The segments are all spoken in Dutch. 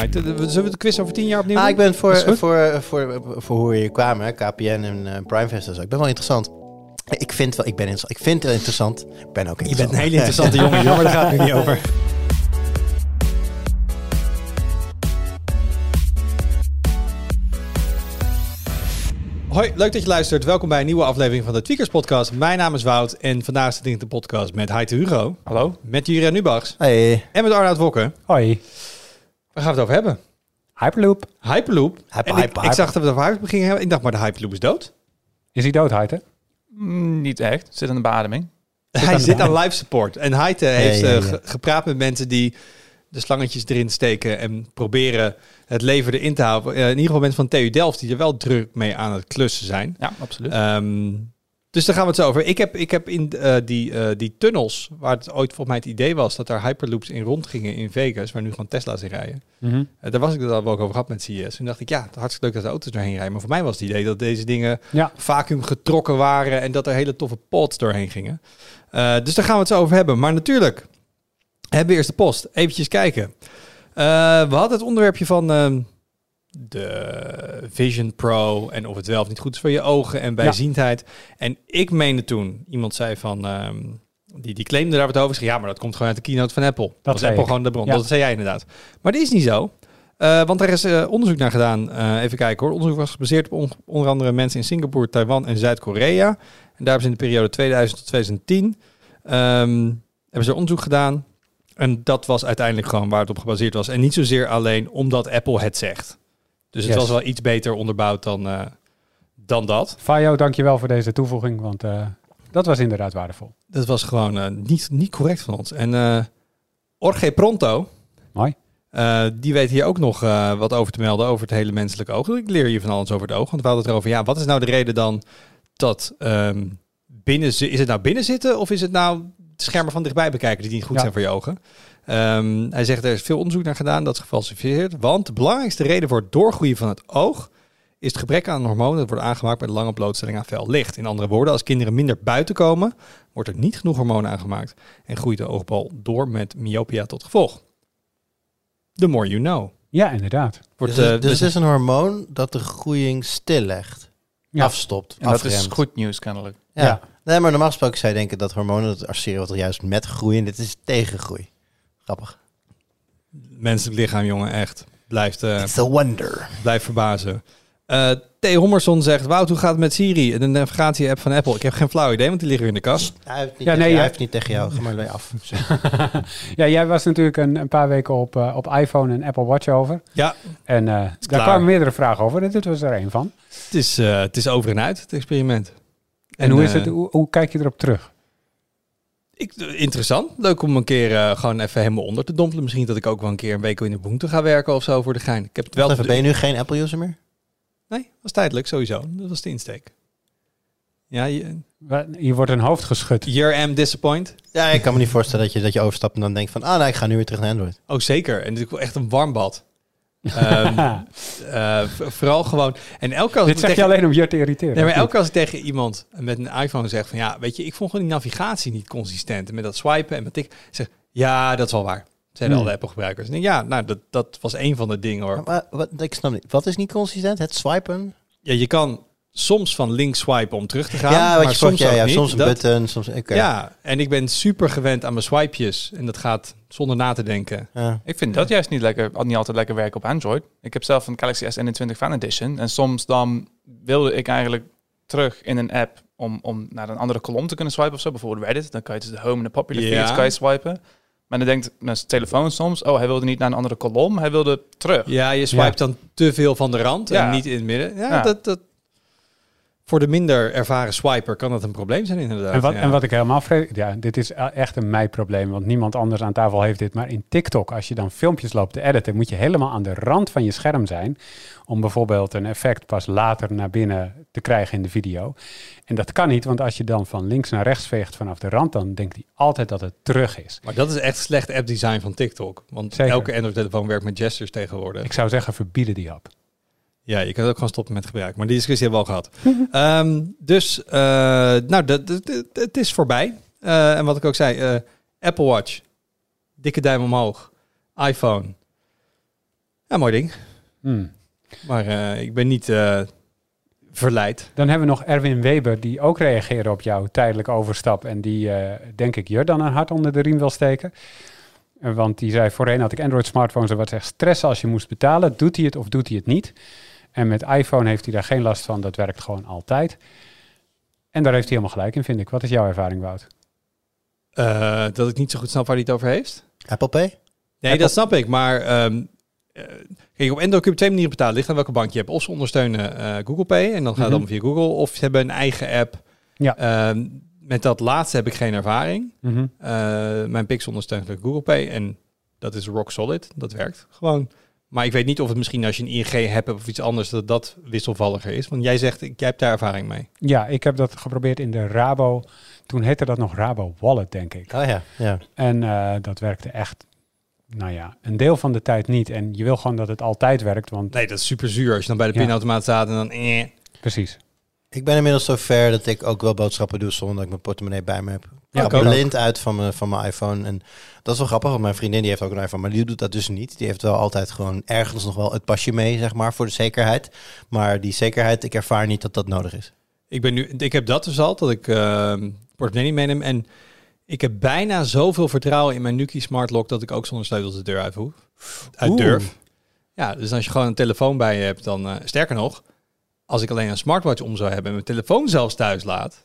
Zullen we de quiz over tien jaar opnieuw Ah, ik ben Is voor, goed? voor, voor, voor hoe je kwam, hè, KPN en eh Prime Fest en zo. Ik ben wel interessant. Ik vind wel, ik ben interessant. Ik vind het interessant. Ik ben ook Je interessant. bent een hele interessante jongen, maar daar gaat het nu niet over. Hoi, leuk dat je luistert. Welkom bij een nieuwe aflevering van de Tweakers Podcast. Mijn naam is Wout en vandaag zit ik in de podcast met Heite Hugo, Hallo? met Juria Nubachs Hey, en met Arnoud Wokke. Hoi. Waar gaan we het over hebben? Hyperloop. Hyperloop. Hyper, En ik, hyper, ik zag dat we het over Hyperloop gingen hebben. Ik dacht, maar de Hyperloop is dood. Is hij dood, Heite? Mm, niet echt. Zit aan de beademing. Hij zit aan live support. En Heite heeft ja, eh, ja. gepraat met mensen die de slangetjes erin steken en proberen het leven erin te houden. Eh, in ieder geval mensen van TU Delft die er wel druk mee aan het klussen zijn. Ja, absoluut. Ehm, dus daar gaan we het zo over. Ik heb, ik heb in eh, die, eh, die tunnels, waar het ooit volgens mij het idee was dat er hyperloops in rondgingen in Vegas, waar nu gewoon Tesla's in rijden. Mhm. Eh, daar was ik het al wel ook over gehad met CES. Toen dacht ik, ja, hartstikke leuk dat de auto's doorheen rijden. Maar voor mij was het idee dat deze dingen Ja. vacuüm getrokken waren en dat er hele toffe pods doorheen gingen. Dus daar gaan we het zo over hebben. Maar natuurlijk, hebben we eerst de post. Eventjes kijken. We hadden het onderwerpje van ehm, de Vision Pro en of het wel of niet goed is voor je ogen en bijziendheid. En ik meende toen, iemand zei van, ehm, die, die claimde daar wat over. Zei, ja, maar dat komt gewoon uit de keynote van Apple. Dat was Apple ik. gewoon de bron. Ja. Dat zei jij inderdaad. Maar dat is niet zo. Eh, want er is eh, onderzoek naar gedaan. Eh, even kijken hoor. Onderzoek was gebaseerd op on- onder andere mensen in Singapore, Taiwan en Zuid-Korea. En daar hebben ze in de periode 2000 tot 2010 ehm, hebben ze onderzoek gedaan. En dat was uiteindelijk gewoon waar het op gebaseerd was. En niet zozeer alleen omdat Apple het zegt. Dus het Yes. was wel iets beter onderbouwd dan, eh, dan dat. Fajo, dankjewel voor deze toevoeging, want eh, dat was inderdaad waardevol. Dat was gewoon eh, niet, niet correct van ons. En Orge Pronto, Mooi. die weet hier ook nog wat over te melden over het hele menselijke oog. Ik leer je van alles over het oog. Want we hadden het erover, ja, wat is nou de reden dan dat ehm, binnen, is het nou binnen zitten of is het nou schermen van dichtbij bekijken die niet goed Ja. zijn voor je ogen? Ehm, hij zegt er is veel onderzoek naar gedaan, dat is gefalsificeerd. Want de belangrijkste reden voor het doorgroeien van het oog is het gebrek aan hormonen dat wordt aangemaakt bij de lange blootstelling aan fel licht. In andere woorden, als kinderen minder buiten komen, wordt er niet genoeg hormonen aangemaakt en groeit de oogbal door met myopia tot gevolg. The more you know. Ja, inderdaad. Wordt, dus, eh, dus dus- het is een hormoon dat de groeiing stillegt. Ja. Afstopt, en dat is goed nieuws kennelijk. Ja. Ja. Nee, maar normaal gesproken zou je denken dat hormonen dat associëren wat er juist met groei en dit is tegen groei. Grappig. menselijk lichaam, jongen, echt. Blijft, eh, It's a wonder. blijft verbazen. Eh T. Hommerson zegt, Wout, hoe gaat het met Siri? De navigatie-app van Apple. Ik heb geen flauw idee, want die liggen in de kast. Hij heeft niet, Ja, tegen, nee, hij heeft niet tegen jou. Ga maar weer af. ja, jij was natuurlijk een, een paar weken op, eh, op iPhone en Apple Watch over. Ja, En eh, daar kwamen meerdere vragen over en dit was er één van. het is, eh, het is over en uit, het experiment. En, hoe, is eh, het, hoe, hoe kijk je erop terug? Ik, interessant. Leuk om een keer eh, gewoon even helemaal onder te dompelen. Misschien dat ik ook wel een keer een week in de boete ga werken of zo voor de gein. Ik heb het wel... Wel, ben je nu geen Apple-user meer? Nee, was tijdelijk, sowieso. Dat was de insteek. Ja, je- wordt een hoofd geschud. you're am disappoint. Ja, ik kan me niet voorstellen dat je, dat je overstapt en dan denkt van... Ah, nee, ik ga nu weer terug naar Android. Oh, zeker. En dit is echt een warm bad. Ehm, eh, vooral gewoon... En elke als dit ik zeg je tegen- alleen om je te irriteren. Nee, maar elke als ik tegen iemand met een iPhone zeg van... Ja, weet je, ik vond gewoon die navigatie niet consistent. En met dat swipen en met tik... Zeg, ja, dat is wel waar. Zeiden Hmm. alle. En ik denk, ja, nou, dat, dat was een van de dingen, hoor. Maar, wat, ik snap niet. Wat is niet consistent? Het swipen? Ja, je kan soms van links swipen om terug te gaan. ja, wat maar je soms, ja, ja, soms een Dat- button, soms... Ja, en ik ben super gewend aan mijn swipejes. En dat gaat zonder na te denken. Ja. Ik vind dat juist niet, lekker, niet altijd lekker werken op Android. Ik heb zelf een Galaxy S21 Fan Edition. En soms dan wilde ik eigenlijk terug in een app om, om naar een andere kolom te kunnen swipen of zo. Bijvoorbeeld Reddit. Dan kan je dus de home en de popular Ja. feeds kan je swipen. Maar dan denkt mijn telefoon soms, oh, hij wilde niet naar een andere kolom. Hij wilde terug. Ja, je swipet dan te veel van de rand en Ja. niet in het midden. Ja, Ja. Dat, dat, voor de minder ervaren swiper kan dat een probleem zijn inderdaad. En wat, ja. en wat ik helemaal vrees, ja, dit is e- echt een mij-probleem, want niemand anders aan tafel heeft dit. Maar in TikTok, als je dan filmpjes loopt te editen, moet je helemaal aan de rand van je scherm zijn. Om bijvoorbeeld een effect pas later naar binnen te krijgen in de video. En dat kan niet, want als je dan van links naar rechts veegt vanaf de rand, dan denkt hij altijd dat het terug is. Maar dat is echt slecht app design van TikTok. Want Zeker. elke Android-telefoon werkt met gestures tegenwoordig. Ik zou zeggen, verbieden die app. Ja, je kan het ook gewoon stoppen met gebruik. Maar die discussie hebben we al gehad. Ehm, dus, eh, nou, het is voorbij. Eh, en wat ik ook zei, eh, Apple Watch, dikke duim omhoog, iPhone. Ja, mooi ding. Hmm. Maar eh, ik ben niet eh, verleid. Dan hebben we nog Erwin Weber, die ook reageerde op jouw tijdelijke overstap. En die, eh, denk ik, je dan een hart onder de riem wil steken. Want die zei, voorheen had ik Android-smartphones en wat echt stressen als je moest betalen. Doet hij het of doet hij het niet? En met iPhone heeft hij daar geen last van. Dat werkt gewoon altijd. En daar heeft hij helemaal gelijk in, vind ik. Wat is jouw ervaring, Wout? Eh, dat ik niet zo goed snap waar hij het over heeft. Apple Pay? Nee, Apple- dat snap ik. Maar ehm, eh, kijk, op Android kun je op twee manieren betalen. Ligt aan welke bank je hebt. Of ze ondersteunen eh, Google Pay en dan gaat het Mhm. allemaal via Google. Of ze hebben een eigen app. Ja. Ehm, met dat laatste heb ik geen ervaring. Mhm. Eh, mijn Pixel ondersteunt Google Pay en dat is rock solid. Dat werkt gewoon. Maar ik weet niet of het misschien als je een ING hebt of iets anders, dat dat wisselvalliger is. Want jij zegt, ik- jij hebt daar ervaring mee. Ja, ik heb dat geprobeerd in de Rabo. Toen heette dat nog Rabo Wallet, denk ik. Oh ja, ja. En eh, dat werkte echt, nou ja, een deel van de tijd niet. En je wil gewoon dat het altijd werkt, want Nee, dat is super zuur als je dan bij de Ja. pinautomaat staat en dan... Eh. precies. Ik ben inmiddels zo ver dat ik ook wel boodschappen doe zonder dat ik mijn portemonnee bij me heb. Ja, ik blind uit van mijn, van mijn iPhone. En dat is wel grappig, want mijn vriendin die heeft ook een iPhone, maar die doet dat dus niet. Die heeft wel altijd gewoon ergens nog wel het pasje mee, zeg maar, voor de zekerheid. Maar die zekerheid, ik ervaar niet dat dat nodig is. Ik, ben nu, ik heb dat dus al, dat ik ehm portemonnee niet meeneem. En ik heb bijna zoveel vertrouwen in mijn Nuki Smart Lock dat ik ook zonder sleutel de deur uit hoef. Uit Oeh. durf. Ja, dus als je gewoon een telefoon bij je hebt, dan... eh, sterker nog, als ik alleen een smartwatch om zou hebben en mijn telefoon zelfs thuis laat...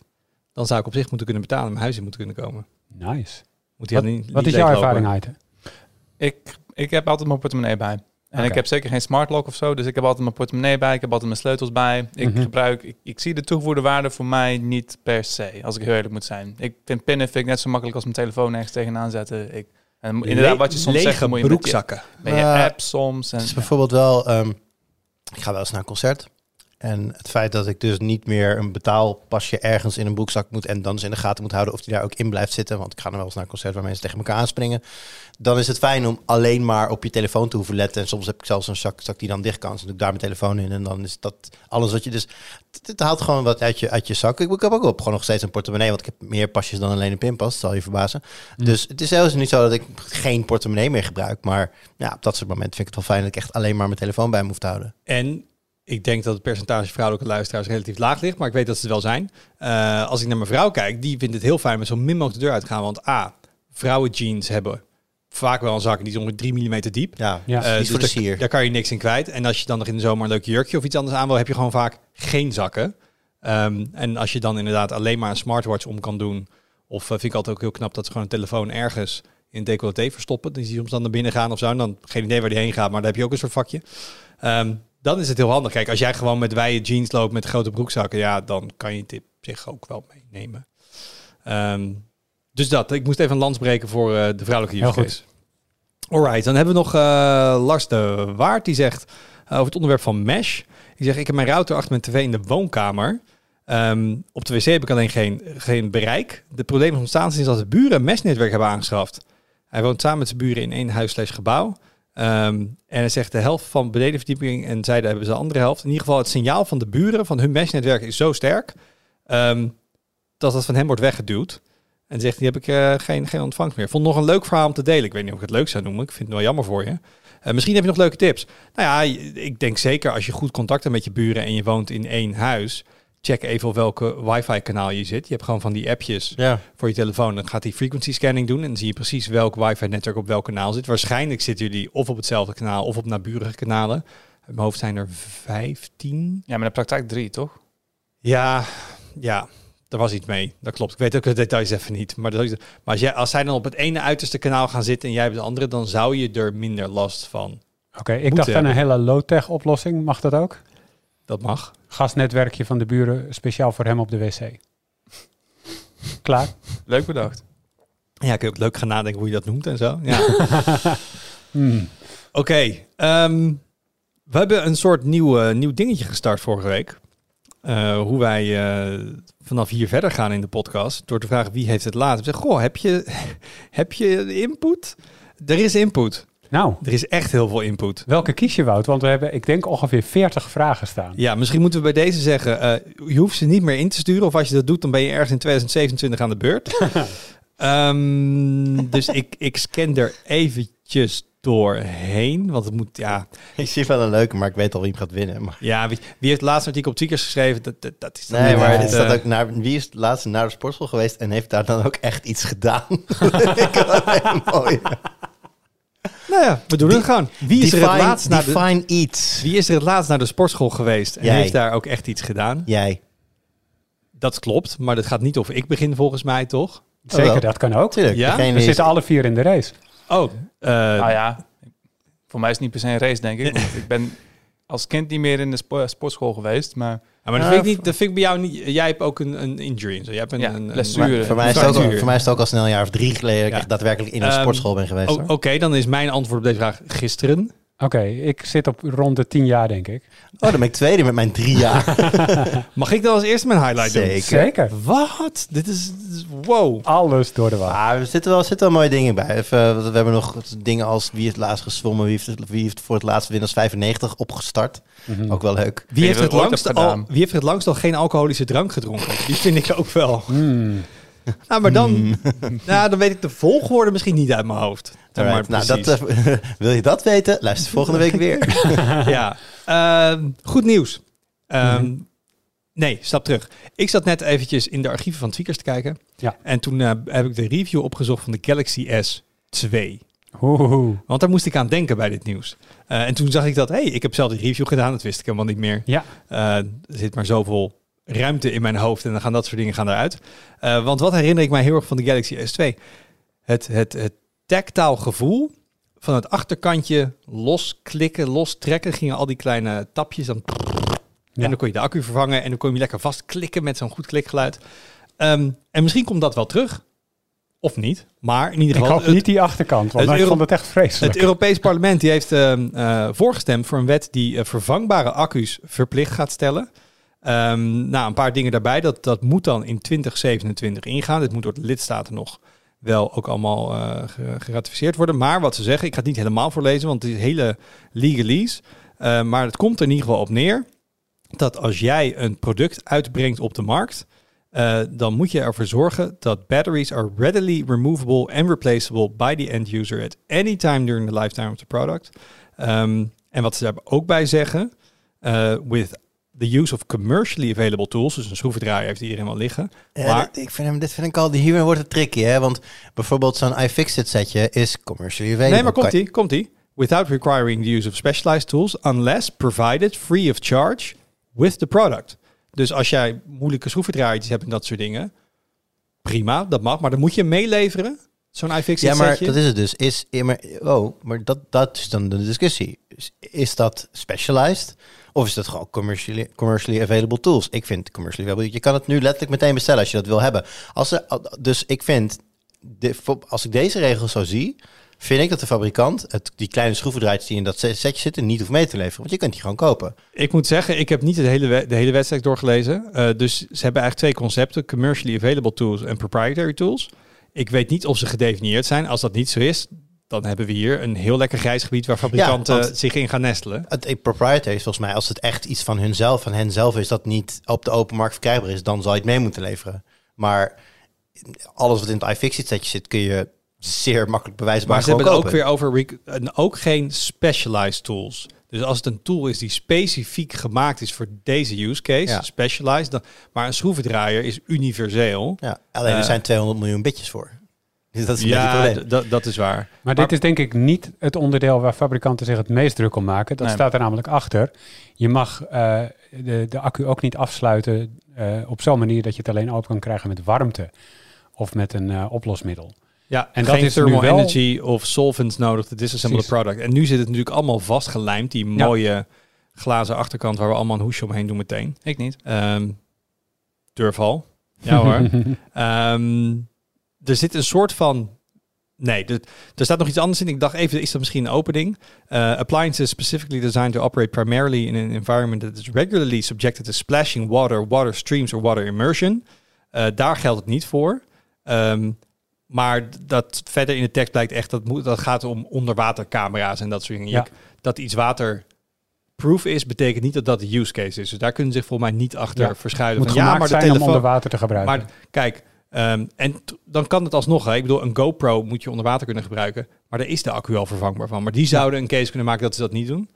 dan zou ik op zich moeten kunnen betalen en mijn huis in moeten kunnen komen. Nice. Moet Wat, niet, wat niet is jouw leeglopen. ervaring, Aite? Ik, ik heb altijd mijn portemonnee bij. En ik heb zeker geen smart lock of zo, dus ik heb altijd mijn portemonnee bij, ik heb altijd mijn sleutels bij. Ik Mhm. gebruik, ik, ik zie de toegevoegde waarde voor mij niet per se, als ik heel eerlijk moet zijn. Ik vind pinnen vind ik net zo makkelijk als mijn telefoon ergens tegenaan zetten. Ik, en inderdaad, wat je soms Lege zegt, moet je met je, broekzakken. met je Ja. app soms. En, Het is bijvoorbeeld wel, ehm, ik ga wel eens naar een concert. En het feit dat ik dus niet meer een betaalpasje ergens in een broekzak moet en dan dus in de gaten moet houden of die daar ook in blijft zitten. Want ik ga dan wel eens naar een concert waar mensen tegen elkaar aanspringen. Dan is het fijn om alleen maar op je telefoon te hoeven letten. En soms heb ik zelfs een zak, zak die dan dicht kan. Dus dan doe ik daar mijn telefoon in en dan is dat alles wat je dus... Het, haalt gewoon wat uit je, uit je zak. Ik, ik heb ook op gewoon nog steeds een portemonnee, want ik heb meer pasjes dan alleen een pinpas. Dat zal je verbazen. Dus het is zelfs niet zo dat ik geen portemonnee meer gebruik. Maar ja, op dat soort momenten vind ik het wel fijn dat ik echt alleen maar mijn telefoon bij me hoef te houden. En ik denk dat het percentage vrouwelijke luisteraars relatief laag ligt, maar ik weet dat ze het wel zijn. Eh, als ik naar mijn vrouw kijk, die vindt het heel fijn met zo min mogelijk de deur uit te gaan. Want A, vrouwenjeans hebben vaak wel een zak die is ongeveer 3 mm diep. Ja. Ja, Eh, voor de daar- sier. Daar kan je niks in kwijt. En als je dan nog in de zomer een leuk jurkje of iets anders aan wil, heb je gewoon vaak geen zakken. Ehm, en als je dan inderdaad alleen maar een smartwatch om kan doen, of eh, vind ik altijd ook heel knap dat ze gewoon een telefoon ergens in decolleté verstoppen. Die zie je soms dan naar binnen gaan of zo. En dan geen idee waar die heen gaat, maar dan heb je ook een soort vakje. Ehm, dan is het heel handig. Kijk, als jij gewoon met wijde jeans loopt met grote broekzakken, ja, dan kan je op zich ook wel meenemen. Ehm, dus dat, ik moest even een lans breken voor eh, de vrouwelijke use case. Alright, dan hebben we nog eh, Lars de Waard. Die zegt eh, over het onderwerp van mesh. Die zegt, ik heb mijn router achter mijn tv in de woonkamer. Ehm, op de wc heb ik alleen geen, geen bereik. De problemen is ontstaan sinds dat de buren een mesnetwerk hebben aangeschaft. Hij woont samen met zijn buren in één huis slash gebouw. Ehm, en hij zegt de helft van de benedenverdieping en zij hebben ze de andere helft. In ieder geval het signaal van de buren van hun mesnetwerk is zo sterk... ehm, dat het van hem wordt weggeduwd. En zegt, die heb ik eh, geen, geen ontvangst meer. Vond nog een leuk verhaal om te delen. Ik weet niet of ik het leuk zou noemen. Ik vind het wel jammer voor je. Eh, misschien heb je nog leuke tips. Nou ja, ik denk zeker als je goed contact hebt met je buren en je woont in één huis. Check even op welke wifi-kanaal je zit. Je hebt gewoon van die appjes Ja. voor je telefoon. Dan gaat die frequency scanning doen en dan zie je precies welk wifi-netwerk op welk kanaal zit. Waarschijnlijk zitten jullie of op hetzelfde kanaal of op naburige kanalen. In mijn hoofd zijn er 15. ja, maar in de praktijk drie, toch? Ja, ja, er was iets mee. Dat klopt. Ik weet ook de details even niet. Maar, dat, maar als, jij, als zij dan op het ene uiterste kanaal gaan zitten en jij hebt het andere, dan zou je er minder last van. Oké, ik dacht aan een hele low-tech oplossing. Mag dat ook? Dat mag. Gasnetwerkje van de buren speciaal voor hem op de wc. Klaar? Leuk bedacht. Ja, kun je ook leuk gaan nadenken hoe je dat noemt en zo. Ja. Hmm. Oké, ehm, we hebben een soort nieuw, eh, nieuw dingetje gestart vorige week. Eh, hoe wij eh, vanaf hier verder gaan in de podcast. Door te vragen wie heeft het laatst. We zeggen, goh, heb je, heb je input? Er is input. Nou, Er is echt heel veel input. welke kies je, Wout? Want we hebben, ik denk, ongeveer 40 vragen staan. Ja, misschien moeten we bij deze zeggen, eh, je hoeft ze niet meer in te sturen. Of als je dat doet, dan ben je ergens in 2027 aan de beurt. Ehm, dus ik, ik scan er eventjes doorheen. Want het moet, ja... Ik zie wel een leuke, maar ik weet al wie hem gaat winnen. Maar... ja wie, wie heeft het laatste artikel op Tweakers geschreven? Dat, dat, dat is Nee, maar het, het staat eh, ook naar, wie is het laatste naar de sportschool geweest en heeft daar dan ook echt iets gedaan? Dat vind ik wel heel mooi. Nou ja, we doen het gewoon. Wie is, er het Define- laatst naar de, iets. wie is er het laatst naar de sportschool geweest en Jij. heeft daar ook echt iets gedaan? Jij. Dat klopt, maar dat gaat niet over ik begin volgens mij, toch? Zeker, dat kan ook. Tuurlijk. Ja? We is- zitten alle vier in de race. Oh, eh, nou ja, voor mij is het niet per se een race, denk ik. Want ik ben als kind niet meer in de spo- sportschool geweest, maar ja, maar dat vind, ik niet, dat vind ik bij jou niet... Jij hebt ook een, een injury en zo. Jij hebt een, Ja, een, blessure. voor, mij is het ook, voor mij is het ook al snel een jaar of drie geleden dat Ja. ik echt daadwerkelijk in een Ehm, sportschool ben geweest. Oké, dan is mijn antwoord op deze vraag gisteren. Oké, ik zit op rond de tien jaar, denk ik. Oh, dan ben ik tweede met mijn drie jaar. Mag ik dan als eerste mijn highlight doen? Zeker. Zeker. Wat? Dit is... dit is- Wow. Alles door de war. Ah, er zitten wel, zitten wel mooie dingen bij. Even, we hebben nog dingen als wie heeft het laatst gezwommen, wie heeft, wie heeft voor het laatst Windows 95 opgestart. Mhm. Ook wel leuk. Wie heeft, het langst al, wie heeft het langst al geen alcoholische drank gedronken? Die vind ik ook wel. Hmm. Nou, maar dan, Hmm. nou, dan weet ik de volgorde misschien niet uit mijn hoofd. Maar nou, dat, eh, wil je dat weten? Luister volgende week weer. ja. Ehm, goed nieuws. Ehm, Mhm. Nee, stap terug. Ik zat net eventjes in de archieven van Tweakers te kijken. Ja. En toen eh, heb ik de review opgezocht van de Galaxy S2. Oeh. Want daar moest ik aan denken bij dit nieuws. Eh, en toen zag ik dat, hé, hey, ik heb zelf die review gedaan. Dat wist ik helemaal niet meer. Ja. Er zit maar zoveel ruimte in mijn hoofd en dan gaan dat soort dingen gaan eruit. Want wat herinner ik mij heel erg van de Galaxy S2? Het, het, het tactile gevoel van het achterkantje losklikken, lostrekken. Gingen al die kleine tapjes dan... Ja. En dan kon je de accu vervangen en dan kon je lekker vastklikken met zo'n goed klikgeluid. Ehm, en misschien komt dat wel terug. Of niet. Maar in ieder Ik geval... hoop het- niet die achterkant, want ik vond het echt vreselijk. het Europees Parlement die heeft ehm, eh, voorgestemd voor een wet die eh, vervangbare accu's verplicht gaat stellen. Ehm, nou, een paar dingen daarbij. Dat, dat moet dan in 2027 ingaan. Dit moet door de lidstaten nog wel ook allemaal eh, ge- geratificeerd worden. Maar wat ze zeggen, ik ga het niet helemaal voorlezen, want het is hele legalese. Eh, maar het komt er in ieder geval op neer dat als jij een product uitbrengt op de markt, eh, dan moet je ervoor zorgen dat batteries are readily removable and replaceable by the end user at any time during the lifetime of the product. Ehm, en wat ze daar ook bij zeggen, with the use of commercially available tools, dus een schroevendraaier heeft iedereen wel liggen. Ja, Maar- dit, ik vind hem, dit vind ik al, hier wordt het tricky, hè? Want bijvoorbeeld zo'n iFixit setje is commercially available. Nee, maar komt Kan- ie, komt ie. Without requiring the use of specialized tools, unless provided free of charge with the product. Dus als jij moeilijke schroevendraaiertjes hebt en dat soort dingen, prima, dat mag. Maar dan moet je meeleveren, zo'n iFixit Ja, maar setje. dat is het dus. Is, ja, maar, oh, maar dat, dat is dan de discussie. Is, is dat specialized? Of is dat gewoon commercially, commercially available tools? Ik vind commercially available. Je kan het nu letterlijk meteen bestellen als je dat wil hebben. Als er, dus ik vind, als ik deze regels zo zie, vind ik dat de fabrikant het, die kleine schroevendraaitjes die in dat se- setje zitten niet hoeft mee te leveren. Want je kunt die gewoon kopen. Ik moet zeggen, ik heb niet het hele de hele wedstrijd doorgelezen. Eh, dus ze hebben eigenlijk twee concepten: commercially available tools en proprietary tools. Ik weet niet of ze gedefinieerd zijn. Als dat niet zo is, dan hebben we hier een heel lekker grijs gebied waar fabrikanten zich in gaan nestelen. Het eh, proprietary is volgens mij, als het echt iets van hunzelf, van hen zelf is, dat niet op de open markt verkrijgbaar is, dan zal je het mee moeten leveren. Maar alles wat in het iFixit setje zit, kun je zeer makkelijk bewijsbaar Maar ze hebben het ook weer over en ook geen specialized tools. Dus als het een tool is die specifiek gemaakt is voor deze use case, Ja. specialized, dan, maar een schroevendraaier is universeel. Ja, alleen er Eh, zijn 200 miljoen bitjes voor. Dus dat is Ja, dat- dat is waar. Maar, Maar- dit is denk ik niet het onderdeel waar fabrikanten zich het meest druk om maken. Dat Nee. staat er namelijk achter. Je mag eh, de, de accu ook niet afsluiten eh, op zo'n manier dat je het alleen open kan krijgen met warmte of met een eh, oplosmiddel. Ja, en En geen dat is nu thermal wel- energy of solvents nodig te disassemble product. En nu zit het natuurlijk allemaal vastgelijmd, die Ja. mooie glazen achterkant waar we allemaal een hoesje omheen doen meteen. ik niet. Ehm durval. Ja hoor. Ehm, er zit een soort van. Nee, er, er staat nog iets anders in. Ik dacht even, is dat misschien een opening? Uh, appliances specifically designed to operate primarily in an environment that is regularly subjected to splashing water, water streams or water immersion. Uh, daar geldt het niet voor. Um, maar dat verder in de tekst blijkt echt dat moet, dat gaat om onderwatercamera's en dat soort dingen. Ja. Dat iets waterproof is, betekent niet dat dat de use case is. Dus daar kunnen ze zich volgens mij niet achter Ja. verschuilen. moet van, ja, maar de zijn om telefoon. onder water te gebruiken. Maar kijk, Ehm, en dan kan het alsnog. Hè. Ik bedoel, een GoPro moet je onder water kunnen gebruiken. Maar daar is de accu al vervangbaar van. Maar die zouden een case kunnen maken dat ze dat niet doen.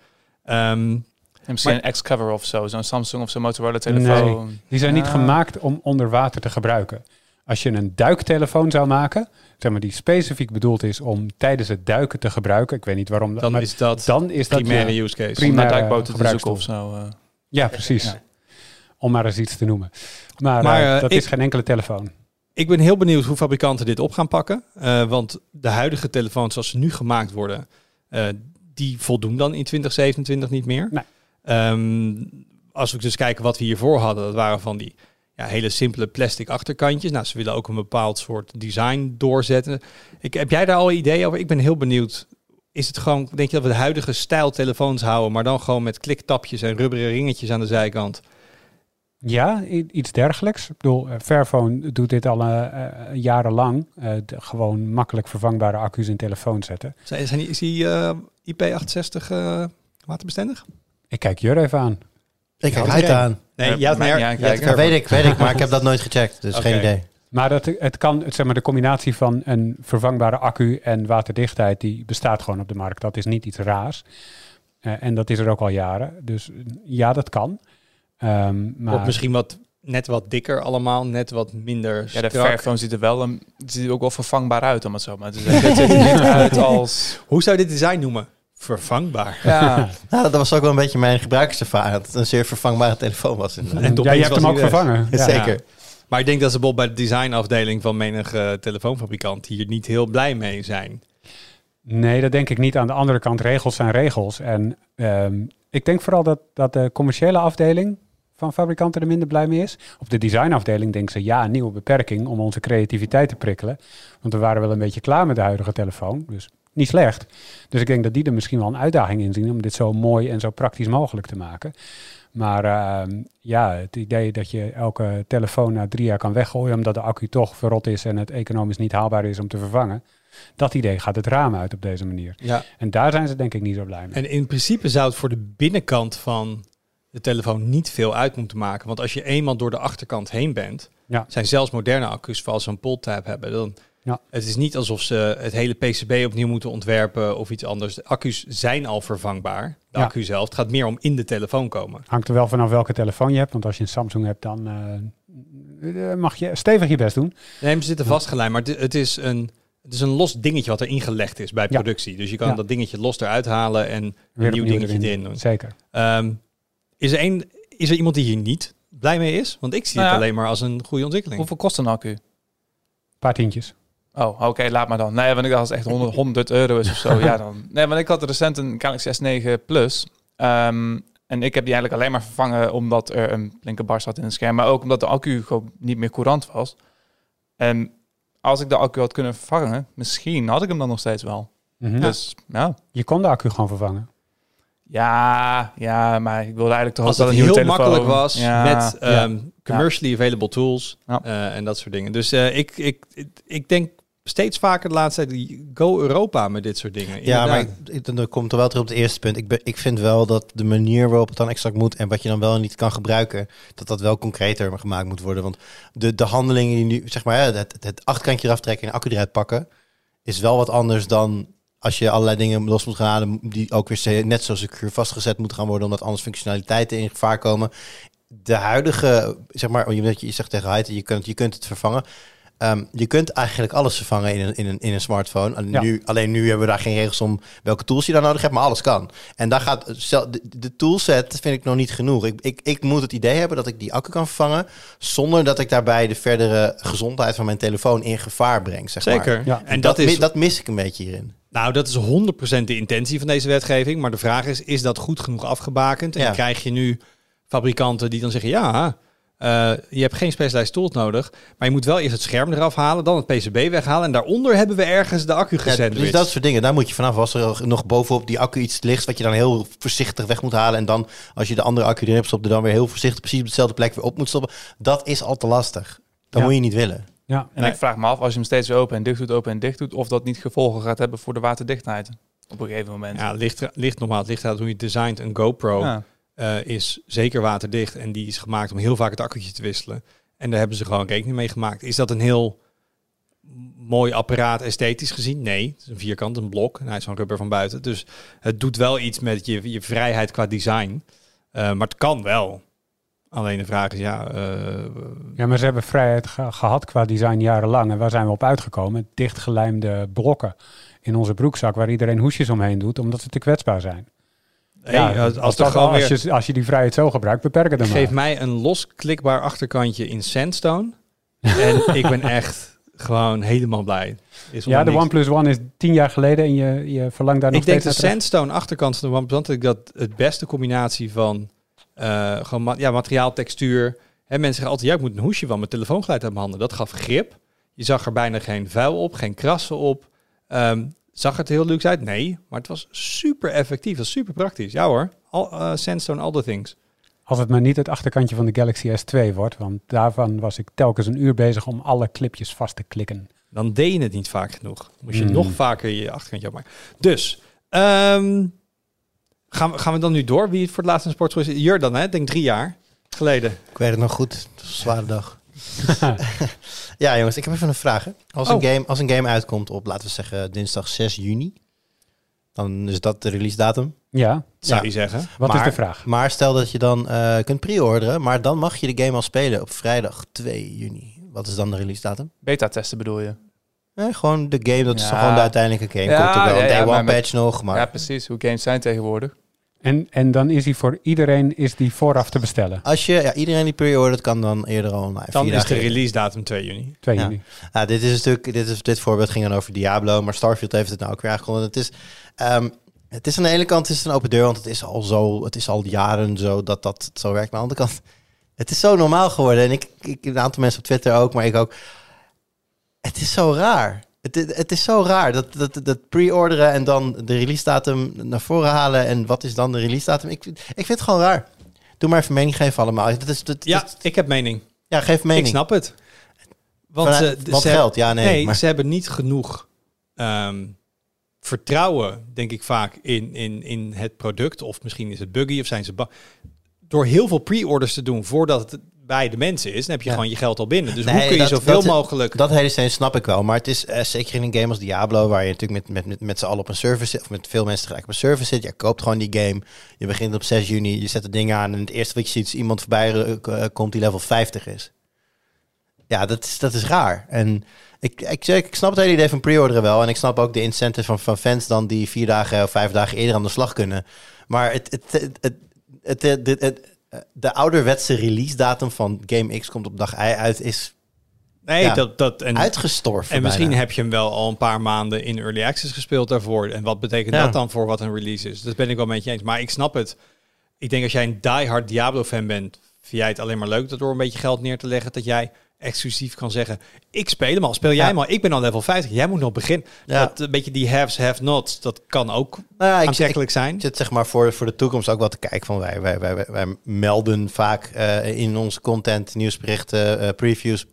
Ehm, En misschien Maar- een X-cover of zo, zo'n Samsung of zo'n Motorola telefoon. Die zijn niet Ja. gemaakt om onder water te gebruiken. Als je een duiktelefoon zou maken, zeg maar, die specifiek bedoeld is om tijdens het duiken te gebruiken. Ik weet niet waarom. dat- dan maar is dat dan is dat primaire je- use case. Om Prima. primaire duikboten te zoeken of zo. eh. Ja, precies. Ja. Om maar eens iets te noemen. Maar, Maar, eh, eh, dat ik- is geen enkele telefoon. Ik ben heel benieuwd hoe fabrikanten dit op gaan pakken. Eh, want de huidige telefoons zoals ze nu gemaakt worden, eh, die voldoen dan in 2027 niet meer. Nee. Ehm, als we dus kijken wat we hiervoor hadden, dat waren van die ja, hele simpele plastic achterkantjes. Nou, ze willen ook een bepaald soort design doorzetten. Ik, heb jij daar al ideeën over? Ik ben heel benieuwd. Is het gewoon, denk je dat we de huidige stijl telefoons houden, maar dan gewoon met kliktapjes en rubberen ringetjes aan de zijkant? Ja, iets dergelijks. Ik bedoel, eh, Fairphone doet dit al eh, eh, jarenlang. Eh, de- gewoon makkelijk vervangbare accu's in telefoons zetten. Zijn, is die eh, IP68 eh, waterbestendig? Ik kijk Jur even aan. Ik kijk uit aan. Nee, Ja, Fairphone. weet ik, weet ik, maar ik heb dat nooit gecheckt, dus geen idee. Maar dat, het kan, het, zeg maar, de combinatie van een vervangbare accu en waterdichtheid, die bestaat gewoon op de markt. Dat is niet iets raars. Eh, en dat is er ook al jaren. Dus ja, dat kan. Ehm, maar Wordt misschien wat, net wat dikker allemaal, net wat minder Ja, de strak. Fairphone ziet er wel een, ziet er ook wel vervangbaar uit, om het zo maar te zeggen. Het ziet er niet uit als... Hoe zou je dit design noemen? Vervangbaar. Ja, Nou, dat was ook wel een beetje mijn gebruikerservaring. Dat het een zeer vervangbare telefoon was. En ja, je hebt hem ook weg. vervangen. Ja. Zeker. Maar ik denk dat ze bijvoorbeeld bij de designafdeling van menig eh, telefoonfabrikant hier niet heel blij mee zijn. Nee, dat denk ik niet. Aan de andere kant, regels zijn regels. En ehm, ik denk vooral dat, dat de commerciële afdeling van fabrikanten er minder blij mee is. Op de designafdeling denken ze, ja, een nieuwe beperking om onze creativiteit te prikkelen. Want we waren wel een beetje klaar met de huidige telefoon. Dus niet slecht. Dus ik denk dat die er misschien wel een uitdaging in zien om dit zo mooi en zo praktisch mogelijk te maken. Maar ehm, ja, het idee dat je elke telefoon na drie jaar kan weggooien omdat de accu toch verrot is en het economisch niet haalbaar is om te vervangen. Dat idee gaat het raam uit op deze manier. Ja. En daar zijn ze denk ik niet zo blij mee. En in principe zou het voor de binnenkant van de telefoon niet veel uit moeten maken. Want als je eenmaal door de achterkant heen bent, Ja. zijn zelfs moderne accu's, vooral zo'n pull-tab hebben, dan Ja. het is niet alsof ze het hele PCB opnieuw moeten ontwerpen of iets anders. De accu's zijn al vervangbaar. De Ja. accu zelf. Het gaat meer om in de telefoon komen. Hangt er wel vanaf welke telefoon je hebt. Want als je een Samsung hebt, dan eh, eh, mag je stevig je best doen. Nee, ze zitten vastgelijnd, maar het- is een... Het is een los dingetje wat er ingelegd is bij Ja. productie. Dus je kan dat dingetje los eruit halen en een nieuw dingetje erin doen. Zeker. Ehm, is, er een, is er iemand die hier niet blij mee is? Want ik zie Nou het alleen maar als een goede ontwikkeling. hoeveel kost een accu? Een paar tientjes. Oh, oké, laat maar dan. Nee, want ik dacht als het echt 100, 100 euro is of zo. ja, dan. Nee, want ik had recent een Galaxy S9 Plus. Ehm, en ik heb die eigenlijk alleen maar vervangen omdat er een linkerbar zat in het scherm. Maar ook omdat de accu gewoon niet meer courant was. En als ik de accu had kunnen vervangen, misschien had ik hem dan nog steeds wel. Mhm. Dus ja. Je kon de accu gewoon vervangen. Ja, ja, maar ik wilde eigenlijk toch als ook het heel telefoon. makkelijk was Ja, met ja. ehm, commercially available tools Ja. eh, en dat soort dingen. Dus eh, ik, ik, ik, ik denk steeds vaker de laatste tijd, die go Europa met dit soort dingen. Ja, maar ik, ik- dan komt er wel terug op het eerste punt. Ik, ben, ik vind wel dat de manier waarop het dan exact moet en wat je dan wel en niet kan gebruiken, dat dat wel concreter gemaakt moet worden. Want de, de handelingen die nu, zeg maar, het, het, achterkantje eraf trekken en accu eruit pakken, is wel wat anders dan als je allerlei dingen los moet gaan halen, die ook weer net zo secuur vastgezet moeten gaan worden, omdat anders functionaliteiten in gevaar komen. De huidige, zeg maar, je, je zegt tegen Heite, je kunt, je kunt het vervangen. Ehm, je kunt eigenlijk alles vervangen in een, in een, in een smartphone. En Ja. nu, alleen nu hebben we daar geen regels om welke tools je daar nodig hebt, maar alles kan. En daar gaat de, de toolset vind ik nog niet genoeg. Ik, ik, ik moet het idee hebben dat ik die accu kan vervangen zonder dat ik daarbij de verdere gezondheid van mijn telefoon in gevaar breng. Zeg maar. Zeker. Ja. En dat, dat, is, dat mis ik een beetje hierin. Nou, dat is 100% de intentie van deze wetgeving. Maar de vraag is, is dat goed genoeg afgebakend? En Ja. krijg je nu fabrikanten die dan zeggen, ja, eh, je hebt geen specialized tools nodig. Maar je moet wel eerst het scherm eraf halen, dan het PCB weghalen. En daaronder hebben we ergens de accu Ja, gezet. dus dat soort dingen, daar moet je vanaf. Als er nog bovenop die accu iets ligt, wat je dan heel voorzichtig weg moet halen. En dan, als je de andere accu erin hebt stopt, er dan weer heel voorzichtig precies op dezelfde plek weer op moet stoppen. Dat is al te lastig. Dat Ja. moet je niet willen. Ja. En Nee. ik vraag me af, als je hem steeds open en dicht doet, open en dicht doet, of dat niet gevolgen gaat hebben voor de waterdichtheid. Op een gegeven moment. Ja, ligt, ligt nogmaals, ligt uit hoe je het designt. Een GoPro Ja. eh, is zeker waterdicht en die is gemaakt om heel vaak het accu'tje te wisselen. En daar hebben ze gewoon rekening mee gemaakt. Is dat een heel mooi apparaat esthetisch gezien? Nee, het is een vierkant, een blok. En hij is van rubber van buiten. Dus het doet wel iets met je, je vrijheid qua design. Eh, maar het kan wel. Alleen de vraag is, ja... eh, Ja, maar ze hebben vrijheid ge- gehad qua design jarenlang. En waar zijn we op uitgekomen? Dichtgelijmde blokken in onze broekzak waar iedereen hoesjes omheen doet, omdat ze te kwetsbaar zijn. hey, als, als, dat- je, als je die vrijheid zo gebruikt, beperken dan Geef maar. mij een los klikbaar achterkantje in Sandstone. en ik ben echt gewoon helemaal blij. Is Ja, de niks. OnePlus One is tien jaar geleden en je, je verlangt daar nog Ik denk de steeds naar terug. Sandstone achterkant van de OnePlus One, dat ik dat het beste combinatie van eh, gewoon ma- ja, materiaal, textuur. Hè, mensen zeggen altijd, ja, ik moet een hoesje van mijn telefoongeluid uit mijn handen. Dat gaf grip. Je zag er bijna geen vuil op, geen krassen op. Ehm, zag het er heel luxe uit? Nee, maar het was super effectief. Het was super praktisch. Ja hoor, al, eh, Sandstone, all the things. Als het maar niet het achterkantje van de Galaxy S2 wordt, want daarvan was ik telkens een uur bezig om alle clipjes vast te klikken. Dan deed je het niet vaak genoeg. Moest je Mm. nog vaker je achterkantje opmaken. Dus, ehm, gaan, we, gaan we dan nu door? Wie het voor het laatst een sportschool is? Jur dan, hè? Ik denk drie jaar geleden. Ik weet het nog goed. Het was een zware dag. ja, jongens, ik heb even een vraag. hè. Als, Oh. een game, als een game uitkomt op, laten we zeggen, dinsdag 6 juni, dan is dat de release datum. Ja, Zou Ja. je zeggen. wat Maar- is de vraag? Maar stel dat je dan eh, kunt pre-orderen, maar dan mag je de game al spelen op vrijdag 2 juni. Wat is dan de release datum? Beta testen bedoel je? Eh, gewoon de game, dat is Ja. toch gewoon de uiteindelijke game. Ja, Komt er wel ja, een ja, day maar one met- patch nog, maar Ja, precies. Hoe games zijn tegenwoordig. En, en dan is die voor iedereen is die vooraf te bestellen. als je, ja, iedereen die pre-ordert kan dan eerder al online. Dan Vier is de release datum 2 juni. 2 Ja. juni. Ja, dit is stuk, dit, is, dit voorbeeld ging dan over Diablo, maar Starfield heeft het nou ook weer aangekondigd. Het is, ehm, het is aan de ene kant is het een open deur, want het is al zo, het is al jaren zo dat dat zo werkt. Maar aan de andere kant, het is zo normaal geworden. En ik, ik een aantal mensen op Twitter ook, maar ik ook. Het is zo raar. Het, het, is zo raar dat, dat, dat pre-orderen en dan de release datum naar voren halen. En wat is dan de release datum? Ik, vind- ik vind het gewoon raar. Doe maar even mening geven allemaal. Het is, het, Ja, ik heb mening. ja, geef mening. Ik snap het. Want, Vanuit- ze, want ze geld, ja, nee. nee, maar- ze hebben niet genoeg ehm, vertrouwen, denk ik vaak, in, in, in het product. Of misschien is het buggy of zijn ze... ba- Door heel veel pre-orders te doen voordat het bij de mensen is, dan heb je Ja. gewoon je geld al binnen. Dus Nee, hoe kun je dat- zoveel dat- mogelijk... Dat hele scène snap ik wel. Maar het is eh, zeker in een game als Diablo, waar je natuurlijk met, met, met, met z'n allen op een server zit, of met veel mensen tegelijk op een server zit. Je koopt gewoon die game. Je begint op 6 juni, je zet het ding aan en het eerste wat je ziet is iemand voorbij eh, komt die level 50 is. Ja, dat is, dat is raar. En ik, ik, zeg, ik snap het hele idee van pre-orderen wel. En ik snap ook de incentive van, van fans dan die vier dagen of vijf dagen eerder aan de slag kunnen. Maar het, het, het, het, het, het- het- het- de ouderwetse release datum van Game X komt op dag I uit is nee, ja. dat... dat en, uitgestorven. en misschien bijna. heb je hem wel al een paar maanden in Early Access gespeeld daarvoor. En wat betekent Ja. dat dan voor wat een release is? Dat ben ik wel met je eens. Maar ik snap het. Ik denk als jij een diehard Diablo-fan bent, vind jij het alleen maar leuk dat door een beetje geld neer te leggen, dat jij exclusief kan zeggen, ik speel hem al, speel jij Ja. al, ik ben al level 50, jij moet nog beginnen. Ja. Dat een beetje die haves, have-nots, dat kan ook Nou ja, ik, zijn. zit zeg maar voor, voor de toekomst ook wel te kijken van wij, wij, wij, wij, melden vaak eh, in onze content, nieuwsberichten, eh, previews,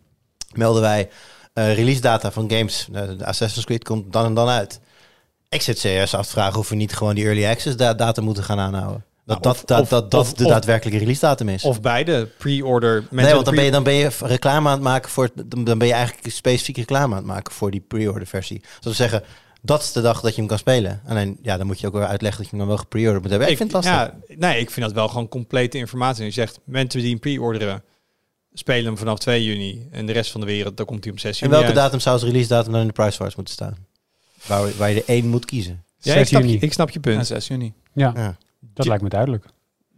melden wij eh, release data van games. Eh, de Assassin's Creed komt dan en dan uit. Ik zit serieus af te vragen of we niet gewoon die early access da- data moeten gaan aanhouden. Dat Nou, dat, of- dat, of- dat, dat of- de daadwerkelijke release datum is. Of beide, pre-order. mensen nee, want dan ben, je, dan ben je reclame aan het maken voor. Dan dan ben je eigenlijk specifiek reclame aan het maken voor die pre-order versie. Zoals we zeggen, dat is de dag dat je hem kan spelen. Alleen ja, dan moet je ook weer uitleggen dat je hem dan wel gepre-order moet hebben. Ik, vind het lastig. Ja, nee, ik vind dat wel gewoon complete informatie. Je zegt, mensen die hem pre-orderen, spelen hem vanaf 2 juni. En de rest van de wereld, dan komt hij om 6 En juni welke uit. datum zou als release datum dan in de price wars moeten staan? Waar, waar je er één moet kiezen. Ja, 6 ik snap, je, ik snap je En punt. 6 juni. Ja, Ja. Dat lijkt me duidelijk.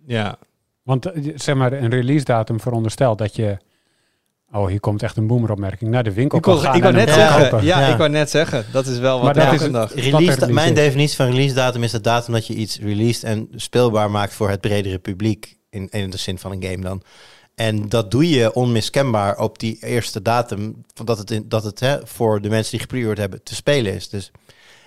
Ja, Want eh, zeg maar, een release datum veronderstelt dat je... Oh, hier komt echt een boomeropmerking. Naar de winkel ik kan wou, gaan ik wou net zeggen, ja, ja. ik wou net zeggen, dat is wel wat Maar dat is dag. Release, mijn is. definitie van release datum is de datum dat je iets released en speelbaar maakt voor het bredere publiek. In, in de zin van een game dan. En dat doe je onmiskenbaar op die eerste datum. van Dat het, in, dat het hè, voor de mensen die gepreord hebben te spelen is. Dus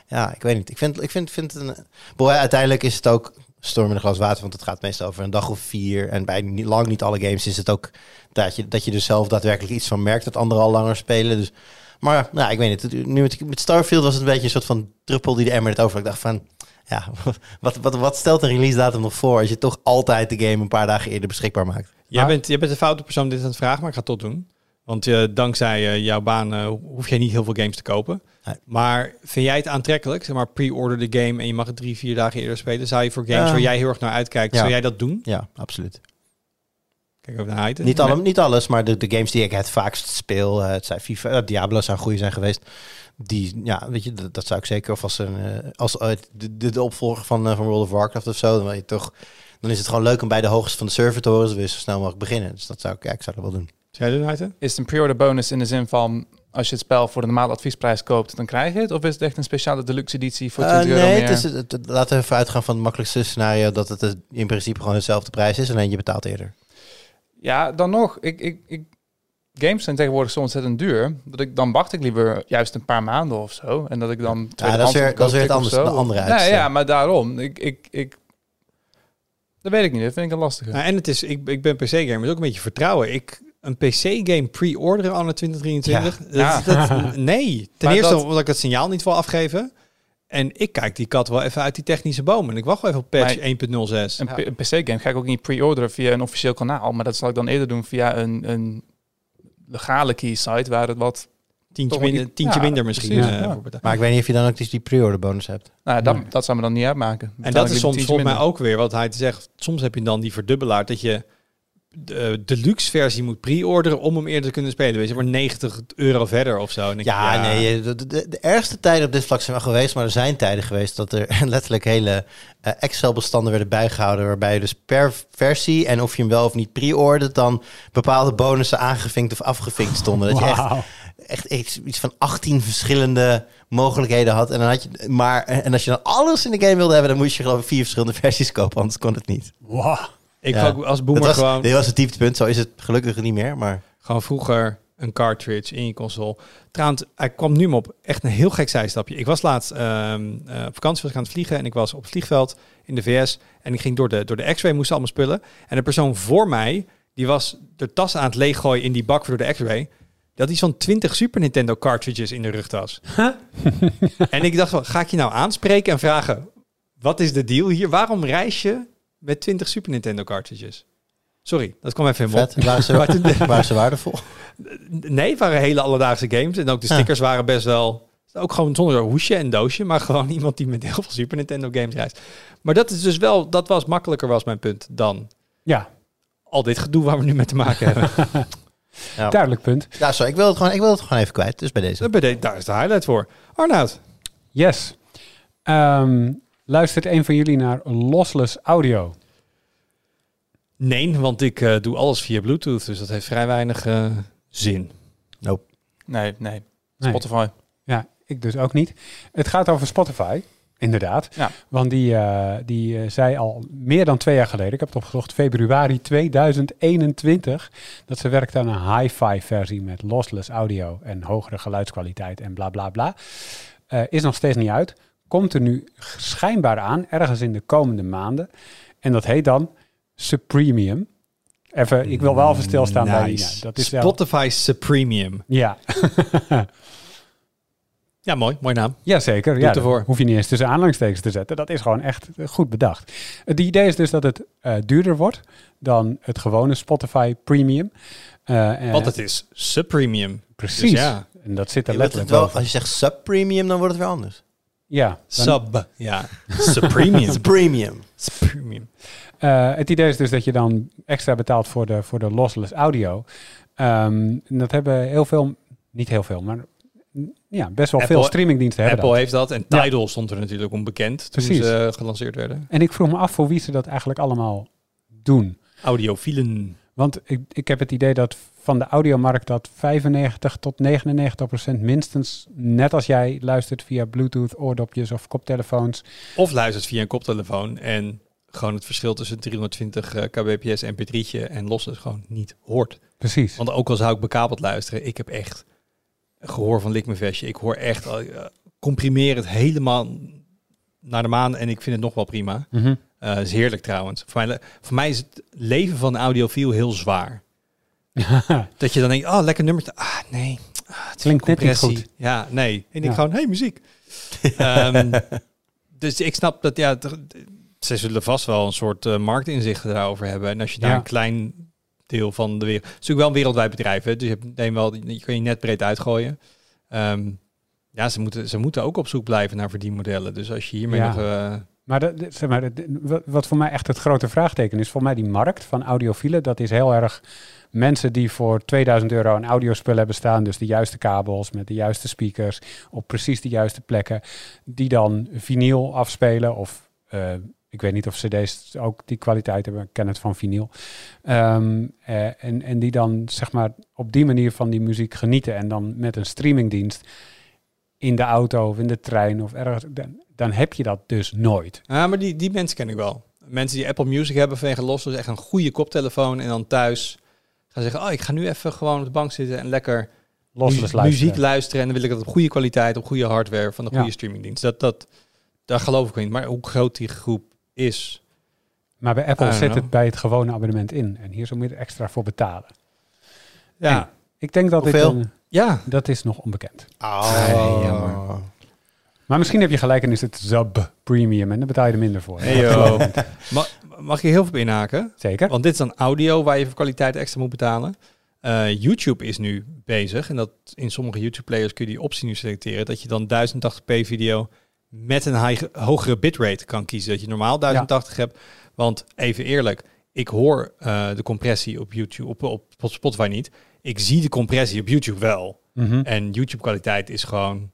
ja, ik weet niet. Ik vind, ik vind, vind het een. Boy, uiteindelijk is het ook storm in een glas water. Want het gaat meestal over een dag of vier. En bij niet, lang niet alle games is het ook dat je, dat je er zelf daadwerkelijk iets van merkt. Dat anderen al langer spelen. Dus, maar nou, ik weet niet. Nu met, met Starfield was het een beetje een soort van druppel die de emmer het over. Ik dacht van. Ja, wat, wat, wat stelt een release datum nog voor als je toch altijd de game een paar dagen eerder beschikbaar maakt? Jij, Maar- bent, jij bent de foute persoon dit aan het vragen, maar ik ga het tot doen. Want eh, dankzij eh, jouw baan eh, hoef je niet heel veel games te kopen. Nee. Maar vind jij het aantrekkelijk? Zeg maar, pre-order de game en je mag het drie, vier dagen eerder spelen. Zou je voor games waar jij heel erg naar uitkijkt, Ja. zou jij dat doen? Ja, absoluut. Kijk over naar Heiden. Niet, alle, niet alles, maar de, de games die ik het vaakst speel, het zijn FIFA, Diablo zou goede zijn geweest. Die, ja, weet je, dat, dat zou ik zeker, of als een, als de, de, de opvolger van, van World of Warcraft of zo, dan, wil je toch, dan is het gewoon leuk om bij de hoogste van de servertoren weer zo snel mogelijk beginnen. Dus dat zou ik, ja, ik zou dat wel doen. Zou jij doen, Heiden? Is het een pre-order bonus in de zin van... als je het spel voor de normale adviesprijs koopt, dan krijg je het? Of is het echt een speciale deluxe editie voor Eh, 20 euro nee, meer? het is, het, het- laten we even uitgaan van het makkelijkste scenario dat het in principe gewoon dezelfde prijs is, alleen je betaalt eerder. Ja, dan nog. Ik, ik, ik, games zijn tegenwoordig zo ontzettend duur. Dat ik, dan wacht ik liever juist een paar maanden of zo. En dat ik dan Ja, dat is weer, dat is weer het anders, de andere Nee, uitstel. ja, maar daarom. Ik, ik, ik, dat weet ik niet. Dat vind ik een lastige. Nou, en het is, ik, ik ben PC-gamer, maar ook een beetje vertrouwen. Ik, een PC-game pre-orderen anno 2023? Dat- Ja. dat- nee. Ten Maar eerste dat- omdat ik het signaal niet wil afgeven. En ik kijk die kat wel even uit die technische boom. En ik wacht wel even op patch Maar- 1.06. Een, een PC-game ga ik ook niet pre-orderen via een officieel kanaal. Maar dat zal ik dan eerder doen via een, een legale keysite waar het wat... Tientje, minder, tientje ja, minder misschien. precies, ja. voor betaald. Maar ik weet niet of je dan ook dus die pre-order bonus hebt. Nou, dat, Nee. dat zou me dan niet uitmaken. En dat is soms volgens mij ook weer wat hij zegt. Soms heb je dan die verdubbelaar dat je de deluxe versie moet pre-orderen om hem eerder te kunnen spelen. Weet je, maar 90 euro verder of zo. En ik- Ja, nee, de, de, de ergste tijden op dit vlak zijn wel geweest, maar er zijn tijden geweest dat er letterlijk hele eh, Excel-bestanden werden bijgehouden, waarbij je dus per versie en of je hem wel of niet pre-ordert, dan bepaalde bonussen aangevinkt of afgevinkt stonden. Dat je echt, iets van 18 verschillende mogelijkheden had. En, dan had je, maar, en als je dan alles in de game wilde hebben, dan moest je geloof ik vier verschillende versies kopen, anders kon het niet. Wow. Ik Ja. ook als boomer was, gewoon, dit was het dieptepunt, zo is het gelukkig niet meer, maar... gewoon vroeger een cartridge in je console. Trouwens, hij kwam nu op echt een heel gek zijstapje. Ik was laatst ehm, eh, op vakantie was ik aan het vliegen en ik was op het vliegveld in de VS en ik ging door de, door de X-ray, moest allemaal spullen. En de persoon voor mij, die was de tas aan het leeggooien in die bak voor de X-ray. Dat hij zo'n 20 Super Nintendo cartridges in de rugtas. en ik dacht, ga ik je nou aanspreken en vragen, wat is de deal hier? Waarom reis je met 20 Super Nintendo cartridges? Sorry, dat kwam even in. Vet, waren ze, waren ze waardevol? Nee, het waren hele alledaagse games. En ook de Ja. stickers waren best wel... Ook gewoon zonder hoesje en doosje. Maar gewoon iemand die met heel veel Super Nintendo games reist. Maar dat is dus wel... Dat was makkelijker was mijn punt dan Ja, al dit gedoe waar we nu mee te maken hebben. Ja. duidelijk punt. Ja, sorry, ik wil het gewoon, ik wil het gewoon even kwijt. Dus bij deze. Bij de- Daar is de highlight voor. Arnoud. Yes. Ehm, luistert een van jullie naar Lossless Audio? Nee, want ik eh, doe alles via Bluetooth. Dus dat heeft vrij weinig eh, zin. Nee, nee. Nee. Spotify. Ja, ik dus ook niet. Het gaat over Spotify, inderdaad. Ja. Want die, eh, die zei al meer dan twee jaar geleden, ik heb het opgezocht, februari 2021, dat ze werkt aan een hi-fi versie met lossless audio en hogere geluidskwaliteit en bla bla bla. Eh, is nog steeds niet uit. Komt er nu schijnbaar aan, ergens in de komende maanden. En dat heet dan Supremium. Even, ik wil wel even stilstaan bij dat is wel, Spotify Supremium. ja, Ja, mooi. Mooi naam. Jazeker, Doe ja, ervoor. hoef je niet eens tussen aanhalingstekens te zetten. Dat is gewoon echt goed bedacht. Het idee is dus dat het eh, duurder wordt dan het gewone Spotify Premium. Eh, Want het is Supremium. precies. Dus ja. En dat zit er letterlijk wel, als je zegt sub-premium, dan wordt het weer anders. Ja, Sub. Ja. Supremium. Premium. Supremium. Eh, het idee is dus dat je dan extra betaalt voor de, voor de lossless audio. Ehm, en dat hebben heel veel, niet heel veel, maar ja, best wel Apple- veel streamingdiensten hebben Apple dat. heeft dat. En Ja. Tidal stond er natuurlijk onbekend toen Precies. ze gelanceerd werden. En ik vroeg me af voor wie ze dat eigenlijk allemaal doen. Audiofielen. Want ik, ik heb het idee dat van de audiomarkt dat 95 tot 99 procent minstens, net als jij luistert via Bluetooth, oordopjes of koptelefoons. Of luistert via een koptelefoon en gewoon het verschil tussen 320 eh, kbps en mp3'tje en los is gewoon niet hoort. Precies. Want ook al zou ik bekabeld luisteren, ik heb echt gehoor van lik mijn vestje. Ik hoor echt, uh, comprimeer het helemaal naar de maan en ik vind het nog wel prima. Mhm. Eh is heerlijk trouwens. Voor mij, voor mij is het leven van audiofiel heel zwaar. Dat je dan denkt, oh, lekker nummer. Ah, nee. Ah, het Klinkt net niet goed. Ja, nee. En ik denk Ja. gewoon, hey, muziek. Ehm, dus ik snap dat, ja, ze zullen vast wel een soort eh, marktinzicht daarover hebben. En als je daar Ja. een klein deel van de wereld. Het is natuurlijk wel een wereldwijd bedrijf, hè? dus je, hebt, neem wel, je kan je net breed uitgooien. Ehm, ja, ze moeten, ze moeten ook op zoek blijven naar verdienmodellen. Dus als je hiermee Ja. nog... eh, Maar, de- zeg maar wat voor mij echt het grote vraagteken is, voor mij die markt van audiofielen, dat is heel erg mensen die voor 2000 euro een audiospul hebben staan, dus de juiste kabels met de juiste speakers op precies de juiste plekken, die dan vinyl afspelen of eh, ik weet niet of cd's ook die kwaliteit hebben, ik ken het van vinyl. Ehm, eh, en, en die dan zeg maar op die manier van die muziek genieten en dan met een streamingdienst in de auto of in de trein of ergens, dan, heb je dat dus nooit. Ja, maar die, die mensen ken ik wel. Mensen die Apple Music hebben vanwege los, dus echt een goede koptelefoon en dan thuis gaan zeggen, oh, ik ga nu even gewoon op de bank zitten en lekker Lossless mu- luisteren. muziek luisteren. En dan wil ik dat op goede kwaliteit, op goede hardware van de Ja. goede streamingdienst. Dat, dat, daar geloof ik in. Maar hoe groot die groep is. Maar bij Apple zit know. het bij het gewone abonnement in. En hier zou je er extra voor betalen. Ja, En ik denk dat dit Hoeveel? een- ja. dat is nog onbekend. Oh. Nee. Maar misschien heb je gelijk en is het sub premium en dan betaal je er minder voor. Hey, yo. mag ik heel veel inhaken? Zeker. Want dit is dan audio waar je voor kwaliteit extra moet betalen. Eh, YouTube is nu bezig. En dat in sommige YouTube-players kun je die optie nu selecteren. Dat je dan 1080p video met een hogere bitrate kan kiezen. Dat je normaal 1080 hebt. Want even eerlijk, ik hoor eh, de compressie op YouTube, op, op, op Spotify niet. Ik zie de compressie op YouTube wel. Mhm. En YouTube-kwaliteit is gewoon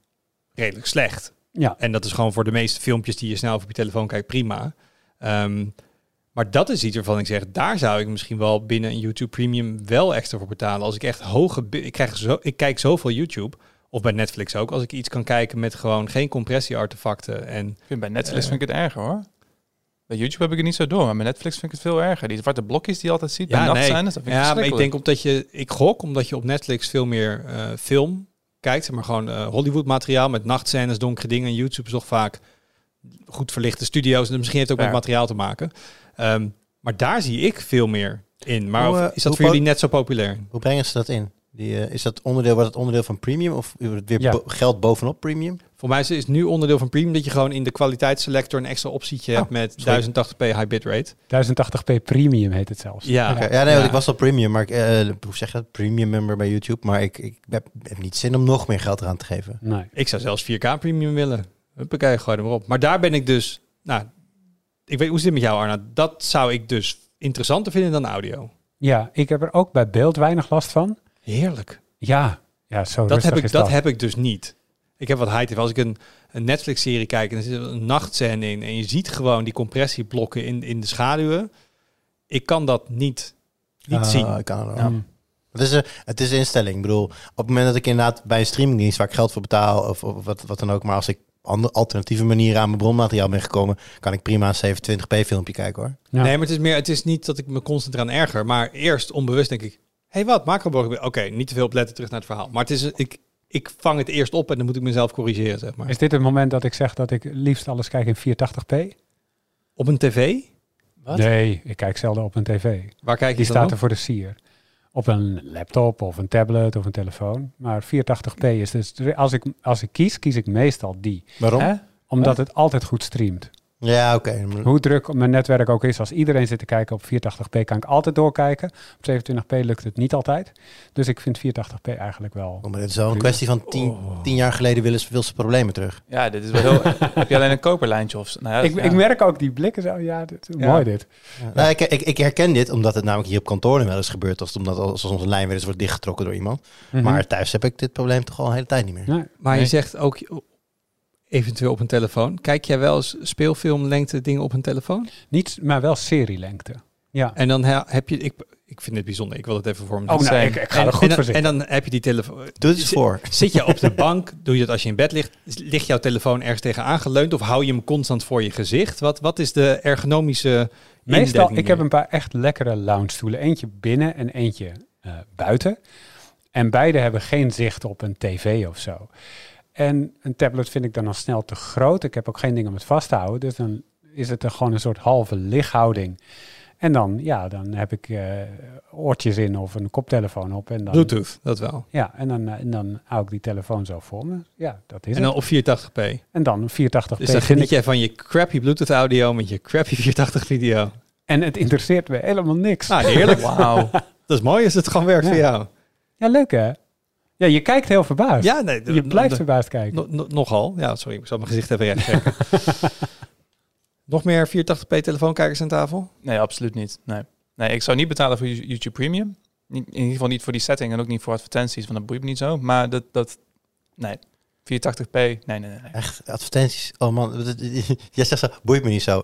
redelijk slecht. Ja. En dat is gewoon voor de meeste filmpjes die je snel op je telefoon kijkt prima. Ehm, maar dat is iets waarvan ik zeg, daar zou ik misschien wel binnen een YouTube Premium wel extra voor betalen. Als ik echt hoge, ik, krijg zo, ik kijk zoveel YouTube, of bij Netflix ook, als ik iets kan kijken met gewoon geen compressie-artefacten. En Ik vind bij Netflix Eh. vind ik het erger hoor. Bij YouTube heb ik het niet zo door, maar bij Netflix vind ik het veel erger. Die zwarte blokjes die je altijd ziet, bij ja, nee. nachtscènes, dat vind ik ja, maar ik denk omdat je, ik gok, omdat je op Netflix veel meer eh, film kijkt, maar gewoon eh, Hollywood materiaal met nachtscènes, donkere dingen. En YouTube is toch vaak goed verlichte studio's. En misschien heeft het ook met materiaal te maken. Ehm, maar daar zie ik veel meer in. Maar Hoe, eh, is dat hoe voor jullie net zo populair? Hoe brengen ze dat in? Die, eh, is dat onderdeel, wordt het onderdeel van premium of wordt het weer Ja. bo- geld bovenop premium? Voor mij is het nu onderdeel van Premium dat je gewoon in de kwaliteitsselector een extra optietje Oh, hebt met sorry. 1080p high bitrate. 1080p premium heet het zelfs. Ja. Oké, Ja, nee, want Ja. ik was al premium, maar ik, eh, hoe zeg je dat? Premium member bij YouTube, maar ik, ik heb, heb niet zin om nog meer geld eraan te geven. Nee. Ik zou zelfs 4K Premium willen. Huppakee, gooi er maar op. Maar daar ben ik dus... Nou, ik weet hoe zit het met jou Arna? Dat zou ik dus interessanter vinden dan audio. Ja, ik heb er ook bij beeld weinig last van. Heerlijk. Ja, ja zo Dat, rustig heb ik, is dat dat. heb ik dus niet. Ik heb wat high TV. Als ik een, een Netflix-serie kijk en er zit een nachtscène in... en je ziet gewoon die compressieblokken in, in de schaduwen... ik kan dat niet, niet Ah, zien. Ik kan het wel. Mm. Het is, een, het is een instelling. Ik bedoel, op het moment dat ik inderdaad bij een streamingdienst waar ik geld voor betaal of, of wat, wat dan ook, maar als ik andere alternatieve manieren aan mijn bronmateriaal ben gekomen, kan ik prima een 720p filmpje kijken hoor. Ja. Nee, maar het is meer, het is niet dat ik me constant eraan erger. Maar eerst onbewust denk ik, hey, wat, macroborg. Oké, niet te veel opletten terug naar het verhaal. Maar het is, ik, ik vang het eerst op en dan moet ik mezelf corrigeren, zeg maar. Is dit het moment dat ik zeg dat ik liefst alles kijk in 480p? Op een tv? Wat? Nee, ik kijk zelden op een tv. Waar kijk je Die dan staat op? er voor de sier. Op een laptop of een tablet of een telefoon. Maar 480p is dus... Als ik, als ik kies, kies ik meestal die. Waarom? Hè? Omdat het altijd goed streamt. Ja, oké. Hoe druk mijn netwerk ook is, als iedereen zit te kijken op 480p, kan ik altijd doorkijken. Op 27p lukt het niet altijd. Dus ik vind 480p eigenlijk wel. Oh, maar het is wel een kwestie van tien, tien jaar geleden willen ze, wil ze problemen terug. Ja, dit is wel heel... heb je alleen een koperlijntje of... Nou ja, Ik, ja. ik merk ook die blikken zo. Ja, dit, Ja. mooi dit. Ja. Nou, ik, ik, ik herken dit omdat het namelijk hier op kantoor wel eens gebeurt. Als, omdat als onze lijn weer eens wordt dichtgetrokken door iemand. Mhm. Maar thuis heb ik dit probleem toch al een hele tijd niet meer. Nee. Maar je zegt ook eventueel op een telefoon. Kijk jij wel eens speelfilmlengte dingen op een telefoon? Niet, maar wel serielengte. Ja. En dan he- heb je, ik, ik vind het bijzonder, ik wil het even voor me Oh, nou, ik, ik ga en, er goed en, voor dan, zitten. en dan heb je die telefoon. Doe het voor. Zit je op de bank, doe je dat als je in bed ligt, ligt jouw telefoon ergens tegenaan geleund of hou je hem constant voor je gezicht? Wat, wat is de ergonomische Meestal, ik heb een paar echt lekkere lounge stoelen. Eentje binnen en eentje eh, buiten. En beide hebben geen zicht op een tv of zo. En een tablet vind ik dan al snel te groot. Ik heb ook geen ding om het vast te houden. Dus dan is het er gewoon een soort halve lichthouding. En dan, ja, dan heb ik eh, oortjes in of een koptelefoon op. En dan, Bluetooth, dat wel. Ja, en dan, eh, en dan hou ik die telefoon zo voor me. Ja, dat is En dan het. op 480p. En dan 480p. Dus dan geniet jij van je crappy Bluetooth audio met je crappy 480 video. En het interesseert me helemaal niks. Nou, heerlijk. Wauw. Dat Dat is mooi als het gewoon werkt Ja. voor jou. Ja, leuk hè? Ja, je kijkt heel verbaasd. Ja, nee. je blijft verbaasd kijken. No- no- nogal. Ja, sorry, ik zal mijn gezicht even recht trekken. Nog meer 480p telefoonkijkers aan tafel? Nee, absoluut niet. Nee. nee, ik zou niet betalen voor You- YouTube Premium. In ieder geval niet voor die setting en ook niet voor advertenties, want dat boeit me niet zo. Maar dat, dat nee, 480p, nee, nee, nee. nee. Echt, advertenties. Oh man, jij zegt zo, boeit me niet zo.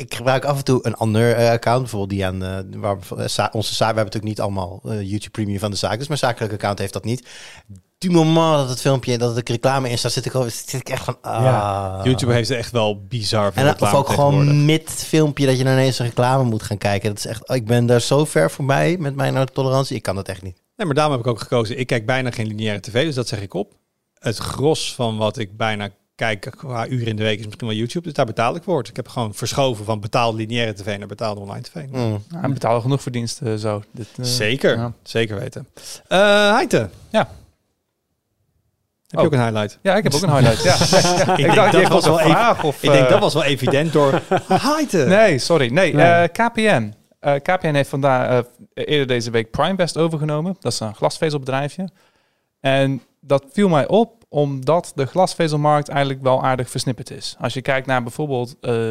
Ik gebruik af en toe een ander eh, account, bijvoorbeeld die aan, eh, waar we- eh, onze zaak, we hebben natuurlijk niet allemaal YouTube Premium van de zaak, dus mijn zakelijke account heeft dat niet. Du moment dat het filmpje, dat er reclame in staat, zit ik, al, zit ik echt van, ah. Ja. YouTube heeft er echt wel bizar veel En of ook gewoon tegenwoordig. mid-filmpje dat je dan ineens een reclame moet gaan kijken. Dat is echt, ik ben daar zo ver voorbij met mijn tolerantie. Ik kan dat echt niet. Nee, maar daarom heb ik ook gekozen. Ik kijk bijna geen lineaire tv, dus dat zeg ik op. Het gros van wat ik bijna kijk qua uren in de week is misschien wel YouTube. Dus daar betaal ik voor. Dus ik heb gewoon verschoven van betaalde lineaire tv naar betaalde online tv. Mm. Ja, en betalen genoeg voor diensten zo. Dit, eh, Zeker, ja. zeker weten. Eh Heite. Ja. Heb Oh. je ook een highlight? Ja, ik heb ook een highlight. ja. ik, denk dacht, dat je was wel een vraag of... Ik denk eh, dat was wel evident door Heite. Nee, sorry. Nee, Nee. eh, KPN. Eh, KPN heeft vandaag eh, eerder deze week Primevest overgenomen. Dat is een glasvezelbedrijfje. En dat viel mij op omdat de glasvezelmarkt eigenlijk wel aardig versnipperd is. Als je kijkt naar bijvoorbeeld eh,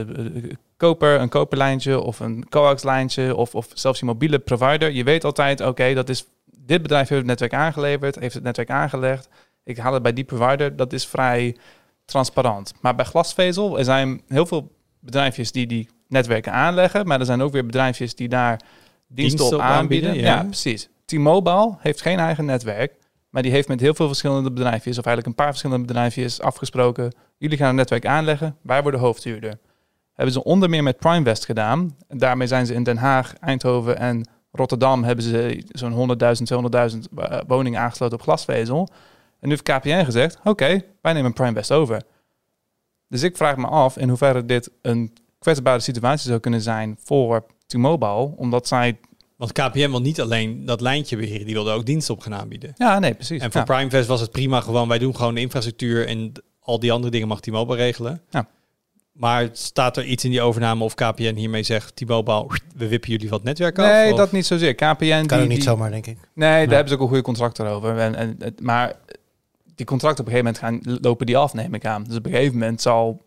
koper, een koperlijntje of een coaxlijntje of, of zelfs je mobiele provider. Je weet altijd, oké, dat is dit bedrijf heeft het netwerk aangeleverd, heeft het netwerk aangelegd. Ik haal het bij die provider. Dat is vrij transparant. Maar bij glasvezel, er zijn heel veel bedrijfjes die die netwerken aanleggen, maar er zijn ook weer bedrijfjes die daar diensten, Diensten op op aanbieden. aanbieden, ja. ja. precies. T-Mobile heeft geen eigen netwerk, maar die heeft met heel veel verschillende bedrijfjes, of eigenlijk een paar verschillende bedrijfjes, afgesproken. Jullie gaan een netwerk aanleggen, wij worden hoofdhuurder. Hebben ze onder meer met Primevest gedaan. Daarmee zijn ze in Den Haag, Eindhoven en Rotterdam hebben ze zo'n 100.000, 200.000 eh, woningen aangesloten op glasvezel. En nu heeft KPN gezegd, oké, wij nemen Primevest over. Dus ik vraag me af in hoeverre dit een kwetsbare situatie zou kunnen zijn voor T-Mobile, omdat zij... Want KPN wil niet alleen dat lijntje beheren, die wilde ook diensten op gaan aanbieden. Ja, nee, precies. En voor ja. Primevest was het prima gewoon, wij doen gewoon de infrastructuur en al die andere dingen mag T-Mobile regelen. Ja. Maar staat er iets in die overname of KPN hiermee zegt, T-Mobile, we wippen jullie wat netwerk af? Nee, Of- dat niet zozeer. KPN... Kan die, ook niet die- zomaar, denk ik. Nee, daar Nee. hebben ze ook een goede contract erover. En, en, maar die contracten op een gegeven moment gaan lopen die af, neem ik aan. Dus op een gegeven moment zal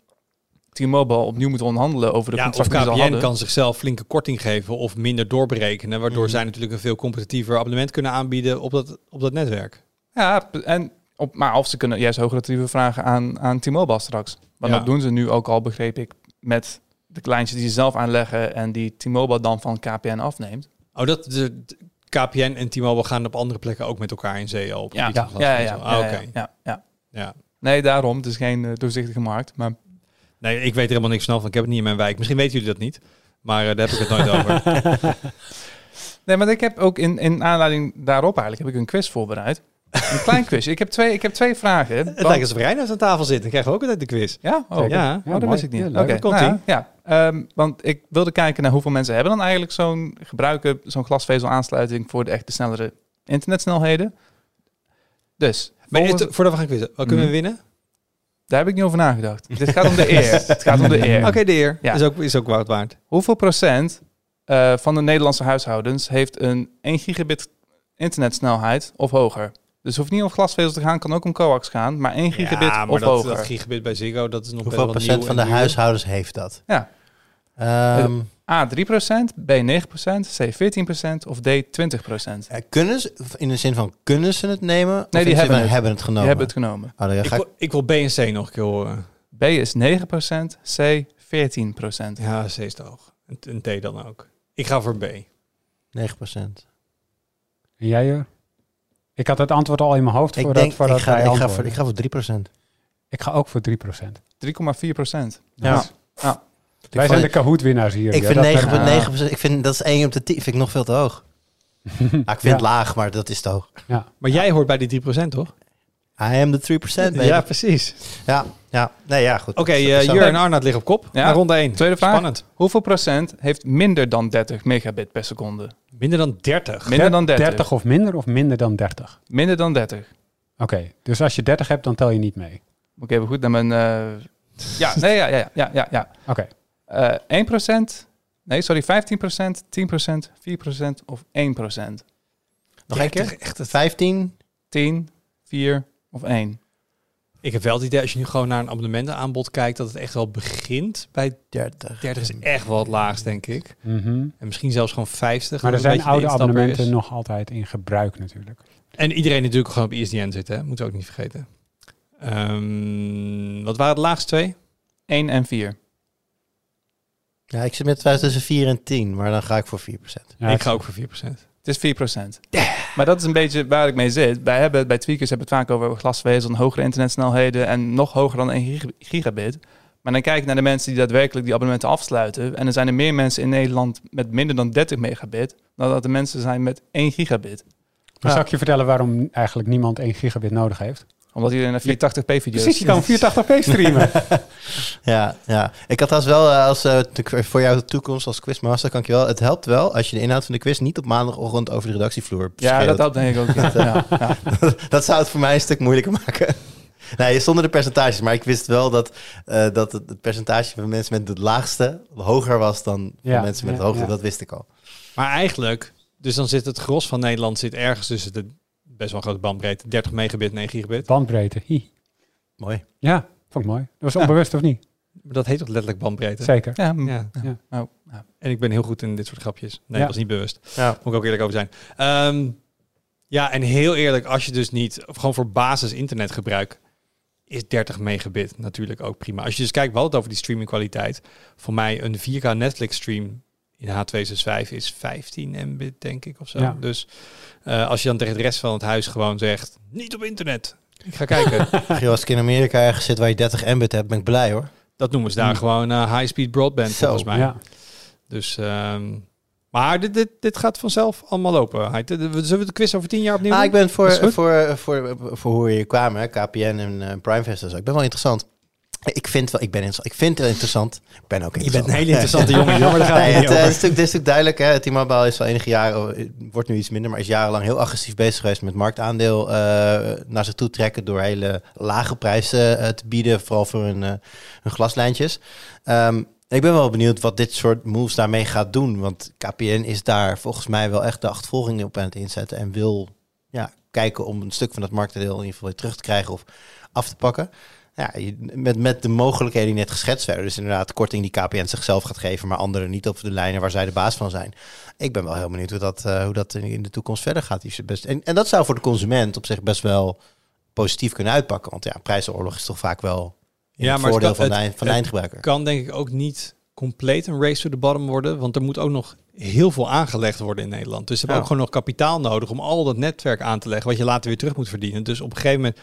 T-Mobile opnieuw moeten onderhandelen over de Ja, of die ze KPN hadden. kan zichzelf flinke korting geven of minder doorberekenen, waardoor Mhm. zij natuurlijk een veel competitiever abonnement kunnen aanbieden op dat, op dat netwerk. Ja, en op, maar of ze kunnen juist hogere tarieven vragen aan, aan T-Mobile straks. Want Ja. dat doen ze nu ook al, begreep ik, met de kleintjes die ze zelf aanleggen en die T-Mobile dan van KPN afneemt. Oh, dat de, de- KPN en T-Mobile gaan op andere plekken ook met elkaar in zee. Op Ja, ja, ja, Ah, oké. ja, ja, ja. Ja. Nee, daarom. Het is geen eh, doorzichtige markt. Maar Nee, ik weet er helemaal niks van, want ik heb het niet in mijn wijk. Misschien weten jullie dat niet, maar eh, daar heb ik het nooit over. Nee, maar ik heb ook in, in aanleiding daarop eigenlijk heb ik een quiz voorbereid. Een klein quiz. Ik heb twee, ik heb twee vragen. Het lijkt alsof Reinoud aan tafel zit. Dan krijgen we ook altijd de quiz. Ja? Oh. Ja, oh, dat wist ik niet. Ja, Oké, komt nou ja. Ehm, want ik wilde kijken naar hoeveel mensen hebben dan eigenlijk zo'n gebruiken, zo'n glasvezel aansluiting voor de echte snellere internetsnelheden. Dus, Maar volgens- het- voordat we gaan quizzen, wat kunnen we Mhm. winnen? Daar heb ik niet over nagedacht. Dit gaat om de eer. Het gaat om de eer. Oké, de eer. Ja. Is, ook, is ook wat waard. Hoeveel procent eh, van de Nederlandse huishoudens heeft een 1 gigabit internetsnelheid of hoger? Dus hoeft niet om glasvezel te gaan, kan ook om coax gaan, maar 1 gigabit ja, maar of dat, hoger. dat gigabit bij Ziggo, dat is nog Hoeveel procent nieuw van de huishoudens heeft dat? Ja. Ehm, A 3%, B 9%, C 14% of D 20%. eh, kunnen ze, in de zin van kunnen ze het nemen? Of die hebben van het. hebben het genomen? Die hebben het genomen. Oh, Ik wil, ik wil B en C nog een keer horen. B is 9%, C 14%. Ja, C is te hoog. En, D dan ook. Ik ga voor B. 9%. En jij? Ik had het antwoord al in mijn hoofd Ik voordat, denk, voordat ik ga, ik, ga voor, ik ga voor 3%. Ik ga ook voor 3%. 3,4%. Ja. Ja. Wij zijn de Kahoot-winnaars hier. Ik ja, vind dat 9, merk ik. 9%, ik vind dat is 1 op de 10, vind ik nog veel te hoog. Ah, ik vind Ja. het laag, maar dat is te hoog. Maar jij hoort bij die 3%, toch? I am the 3%, baby. Ja, Ja, precies. ja, ja. Nee, ja, goed. Oké, Zo- eh. Jur en Arnoud liggen op kop. Ja. Ronde 1. Tweede vraag. Spannend. Hoeveel procent heeft minder dan 30 megabit per seconde? Minder dan 30. Minder dan 30. 30 of minder of minder dan 30? Minder dan 30. Oké, dus als je 30 hebt, dan tel je niet mee. Ik even goed naar mijn... eh, Ja, nee, ja, ja, ja, ja. ja. Oké, 1%, nee, sorry, 15%, 10%, 4% of 1%. Nog een keer? Echt het 15? 10, 4 of 1. Ik heb wel het idee, als je nu gewoon naar een abonnementenaanbod kijkt, dat het echt wel begint bij 30. 30 is echt wel het laagst, denk ik. Mhm. En misschien zelfs gewoon 50. Maar er zijn oude abonnementen is. nog altijd in gebruik natuurlijk. En iedereen natuurlijk gewoon op ISDN zit, hè? Moeten we ook niet vergeten. Ehm, wat waren de laagste twee? 1 en 4. Ja, ik zit met twijfel tussen 4 en 10, maar dan ga ik voor 4%. Ja, ik ga ook voor 4%. Het is 4%. Maar dat is een beetje waar ik mee zit. Wij hebben bij Tweakers hebben we het vaak over glasvezel en hogere internetsnelheden en nog hoger dan 1 gig- gigabit. Maar dan kijk ik naar de mensen die daadwerkelijk die abonnementen afsluiten. En er zijn er meer mensen in Nederland met minder dan 30 megabit dan dat er mensen zijn met 1 gigabit. Maar zal ik je vertellen waarom eigenlijk niemand 1 gigabit nodig heeft? Omdat iedereen naar 480p video's... Precies, je kan 480p streamen. Ja, ja. Ik had als wel, eh, als, eh, te- voor jouw toekomst als quizmaster, kan ik je wel, het helpt wel als je de inhoud van de quiz niet op maandagochtend over de redactievloer Ja, dat helpt denk ik ook. Ja. Ja, ja. dat zou het voor mij een stuk moeilijker maken. Nee, zonder de percentages. Maar ik wist wel dat, eh, dat het, percentage van mensen met het laagste hoger was dan van mensen met ja, het hoogste. ja. Dat wist ik al. Maar eigenlijk, dus dan zit het gros van Nederland zit ergens tussen de best wel grote bandbreedte, 30 megabit en 1 gigabit. Bandbreedte. Hi. Mooi. Ja, vond ik mooi. Dat was onbewust of niet? Maar dat heet toch letterlijk bandbreedte? Zeker. Ja, Ja. Ja. Oh, ja. En ik ben heel goed in dit soort grapjes. Nee, Ja. dat was niet bewust. Ja. Moet ik ook eerlijk over zijn. Ehm, ja, en heel eerlijk, als je dus niet, of gewoon voor basis internetgebruik, is 30 megabit natuurlijk ook prima. Als je dus kijkt, we hadden het over die streamingkwaliteit. Voor mij een 4K Netflix stream H265 is 15 mbit, denk ik, of zo. Ja. Dus eh, als je dan tegen de rest van het huis gewoon zegt, niet op internet. Ik ga kijken. Als ik in Amerika ergens zit waar je 30 mbit hebt, ben ik blij hoor. dat noemen ze daar gewoon eh, high-speed broadband, Zo, volgens mij. Ja. Dus, ehm, maar dit, dit, dit gaat vanzelf allemaal lopen. Hij- Zullen we de quiz over tien jaar opnieuw Ah, doen? ik ben voor, voor, voor, voor, hoe je kwam, hè, KPN en eh Primefest en zo. Ik ben wel interessant. Ik vind, wel, ik, ben ik vind het interessant. Ik ben ook Je interessant. bent een hele interessante jongen, daar gaat Nee, het eh, is natuurlijk, het is natuurlijk duidelijk. Hè. T-Mobile is al enige jaren, eh, wordt nu iets minder, maar is jarenlang heel agressief bezig geweest met marktaandeel eh, naar zich toe trekken door hele lage prijzen te bieden, vooral voor hun, hun glaslijntjes. Ehm, ik ben wel benieuwd wat dit soort moves daarmee gaat doen, want KPN is daar volgens mij wel echt de achtervolging op aan het inzetten en wil ja, kijken om een stuk van dat marktaandeel in ieder geval weer terug te krijgen of af te pakken. Ja, met, met de mogelijkheden die net geschetst werden. Dus inderdaad, korting die KPN zichzelf gaat geven, maar anderen niet op de lijnen waar zij de baas van zijn. Ik ben wel heel benieuwd hoe dat, eh, hoe dat in, de toekomst verder gaat. Best, en, en dat zou voor de consument op zich best wel positief kunnen uitpakken. Want ja, prijzenoorlog is toch vaak wel in Ja, het maar het voordeel kan- van, de, het- van de het eindgebruiker. kan denk ik ook niet compleet een race to the bottom worden, want er moet ook nog heel veel aangelegd worden in Nederland. Dus ze hebben Ja. ook gewoon nog kapitaal nodig om al dat netwerk aan te leggen, wat je later weer terug moet verdienen. Dus op een gegeven moment,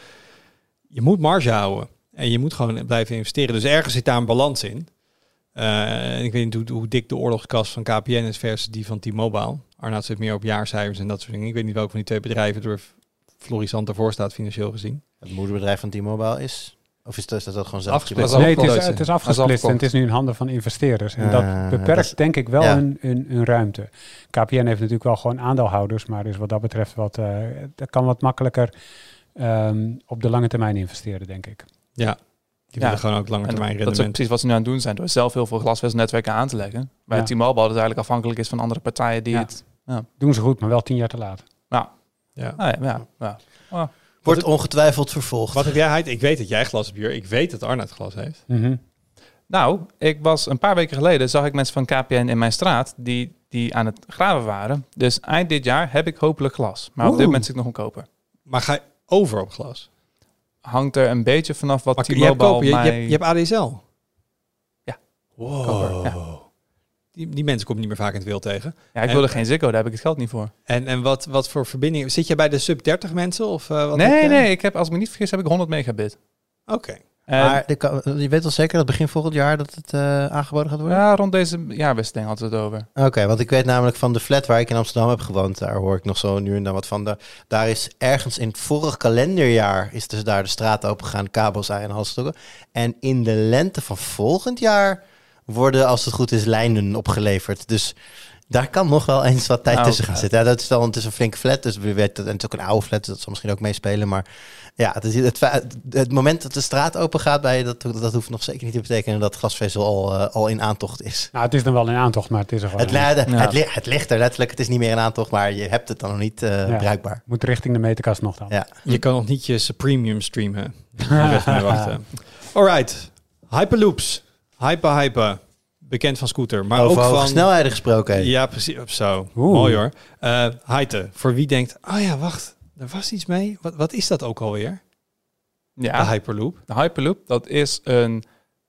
je moet marge houden en je moet gewoon blijven investeren. Dus ergens zit daar een balans in. Eh, en ik weet niet hoe, hoe dik de oorlogskast van KPN is versus die van T-Mobile. Arnoud zit meer op jaarcijfers en dat soort dingen. Ik weet niet welke van die twee bedrijven er florissant ervoor staat financieel gezien. Het moederbedrijf van T-Mobile is... Of is dat, is dat gewoon zelf? Afgesplitst. Nee, het is, het is afgesplitst en het is nu in handen van investeerders. En dat beperkt dat is- denk ik wel ja. een, een, een ruimte. KPN heeft natuurlijk wel gewoon aandeelhouders, maar is wat dat betreft wat, eh, dat kan wat makkelijker ehm, op de lange termijn investeren, denk ik. Ja, die Ja. willen gewoon ook lange termijn dat is rendement. precies wat ze nu aan het doen zijn. Door zelf heel veel glasvezelnetwerken aan te leggen. Bij Ja. T-Mobile dat eigenlijk afhankelijk is van andere partijen die Ja. het... Doen ze goed, maar wel tien jaar te laat. Ja. Nou ja, ja, ja. Wordt ongetwijfeld vervolgd. Wat heb jij, Heid? Ik weet dat jij glas hebt hier. Ik weet dat Arnoud glas heeft. Mhm. Nou, ik was een paar weken geleden, zag ik mensen van KPN in mijn straat die, die aan het graven waren. Dus eind dit jaar heb ik hopelijk glas. Maar op dit moment zit ik nog een koper. Maar ga je over op glas? Hangt er een beetje vanaf wat je T-Mobile koper, je, je, mij... hebt, je hebt ADSL. Ja. Wow. Koper, ja. Die, die mensen kom je niet meer vaak in het wild tegen. Ja, ik wilde geen Ziggo, daar heb ik het geld niet voor. En, en wat, wat voor verbinding? Zit je bij de sub 30 mensen? Of, eh, wat nee, je? nee, ik heb, als ik me niet vergis, heb ik 100 megabit. Oké. Maar de je weet wel zeker dat begin volgend jaar dat het eh, aangeboden gaat worden? ja, rond deze jaarwisseling hadden we het over. Oké, want ik weet namelijk van de flat waar ik in Amsterdam heb gewoond, daar hoor ik nog zo nu en dan wat van. De, daar is ergens in het vorig kalenderjaar is dus daar de straat open gegaan, kabels aan en halsstokken. En in de lente van volgend jaar worden, als het goed is, lijnen opgeleverd. Dus Daar kan nog wel eens wat tijd Nou, tussen gaan eh, zitten. Ja, dat is het is een flinke flat, dus we weten, en het is ook een oude flat, dus dat zal misschien ook meespelen. Maar ja, het, is, het, het moment dat de straat open gaat bij je, dat, dat hoeft nog zeker niet te betekenen dat glasvezel al, eh, al in aantocht is. Nou, het is dan wel een aantocht, maar het is er gewoon. Het, Ja. het, li- het ligt er letterlijk, het is niet meer in aantocht, maar je hebt het dan nog niet eh, Ja. bruikbaar. Moet richting de meterkast nog dan. Ja. Je kan nog niet je premium streamen. Wachten. Alright. Hyperloops. Hyper Hyper. Bekend van scooter. Maar Over ook hoge van... snelheden gesproken. Ja, precies. Zo. Oeh. Mooi hoor. Eh Heite. Voor wie denkt... Oh ja, wacht. Er was iets mee. Wat, wat is dat ook alweer? Ja, De Hyperloop. de Hyperloop, dat is een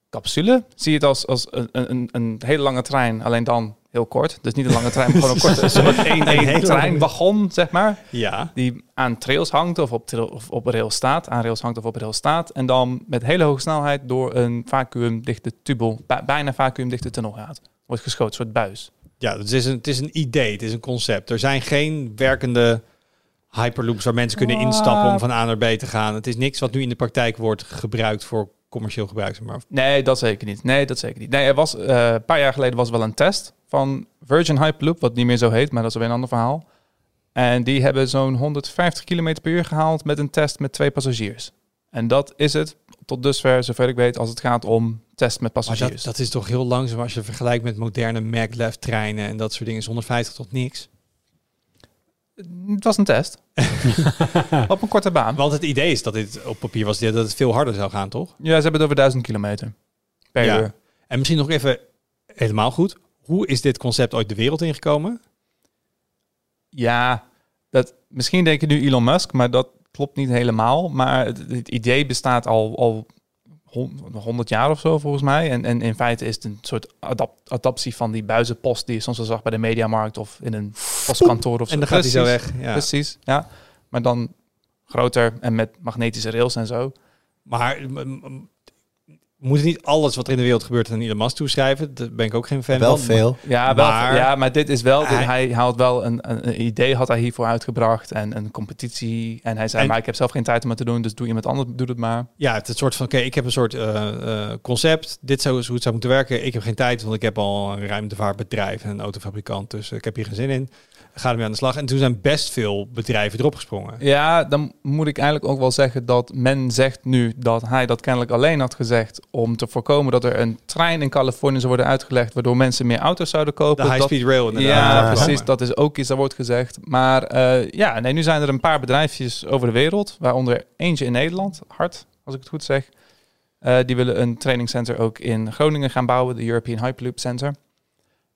capsule. Zie je het als, als een, een, een hele lange trein, alleen dan heel kort. Dus niet een lange trein, maar gewoon een korte, een soort één, treinwagon, zeg maar. Ja. Die aan trails hangt of op, trail, of op rails staat. Aan rails hangt of op rails staat. En dan met hele hoge snelheid door een vacuümdichte tubel, bij- bijna vacuümdichte tunnel gaat. Wordt geschoten, een soort buis. Ja, het is, een, het is een idee. Het is een concept. Er zijn geen werkende Hyperloops waar mensen kunnen instappen om van A naar B te gaan. Het is niks wat nu in de praktijk wordt gebruikt voor commercieel gebruik. zeg Maar Nee, dat zeker niet. Nee, dat zeker niet. Nee, er was, eh, een paar jaar geleden was wel een test van Virgin Hyperloop, wat niet meer zo heet, maar dat is alweer een ander verhaal. En die hebben zo'n 150 km per uur gehaald met een test met twee passagiers. En dat is het tot dusver, zover ik weet, als het gaat om test met Maar passagiers. dat, dat is toch heel langzaam als je vergelijkt met moderne maglev treinen en dat soort dingen. Is 150 tot niks. Het was een test. Op een korte baan. Want het idee is dat dit op papier was dat het veel harder zou gaan, toch? Ja, ze hebben het over 1000 kilometer per Ja. uur. En misschien nog even helemaal goed. Hoe is dit concept ooit de wereld ingekomen? Ja, dat, misschien denk je nu Elon Musk, maar dat klopt niet helemaal. Maar het, het idee bestaat al, al 100 jaar of zo volgens mij. En, en in feite is het een soort adap- adaptie van die buizenpost die je soms wel zag bij de mediamarkt of in een postkantoor of zo. En dan gaat hij zo weg. Ja. Precies, ja. Maar dan groter en met magnetische rails en zo. Maar we moeten niet alles wat er in de wereld gebeurt aan Elon Musk toeschrijven. Daar ben ik ook geen fan Wel van. veel. Ja, wel, Maar- ja maar dit is wel... dit- Hij- hij haalt wel een, een, idee had hij hiervoor uitgebracht en een competitie. En hij zei, En- maar ik heb zelf geen tijd om het te doen, dus doe iemand anders, doe het maar. Ja, het is een soort van, oké, ik heb een soort eh, eh, concept. Dit zou, hoe het zou moeten werken. Ik heb geen tijd, want ik heb al een ruimtevaartbedrijf en een autofabrikant. Dus ik heb hier geen zin in. Ga ermee aan de slag. En toen zijn best veel bedrijven erop gesprongen. Ja, dan moet ik eigenlijk ook wel zeggen dat men zegt nu dat hij dat kennelijk alleen had gezegd om te voorkomen dat er een trein in Californië zou worden uitgelegd, waardoor mensen meer auto's zouden De kopen. Dat- high-speed rail inderdaad. Ja, precies. Dat is ook iets dat wordt gezegd. Maar eh, ja, nee, nu zijn er een paar bedrijfjes over de wereld, waaronder eentje in Nederland, Hart, als ik het goed zeg. Eh, die willen een trainingcenter ook in Groningen gaan bouwen, de European Hyperloop Center.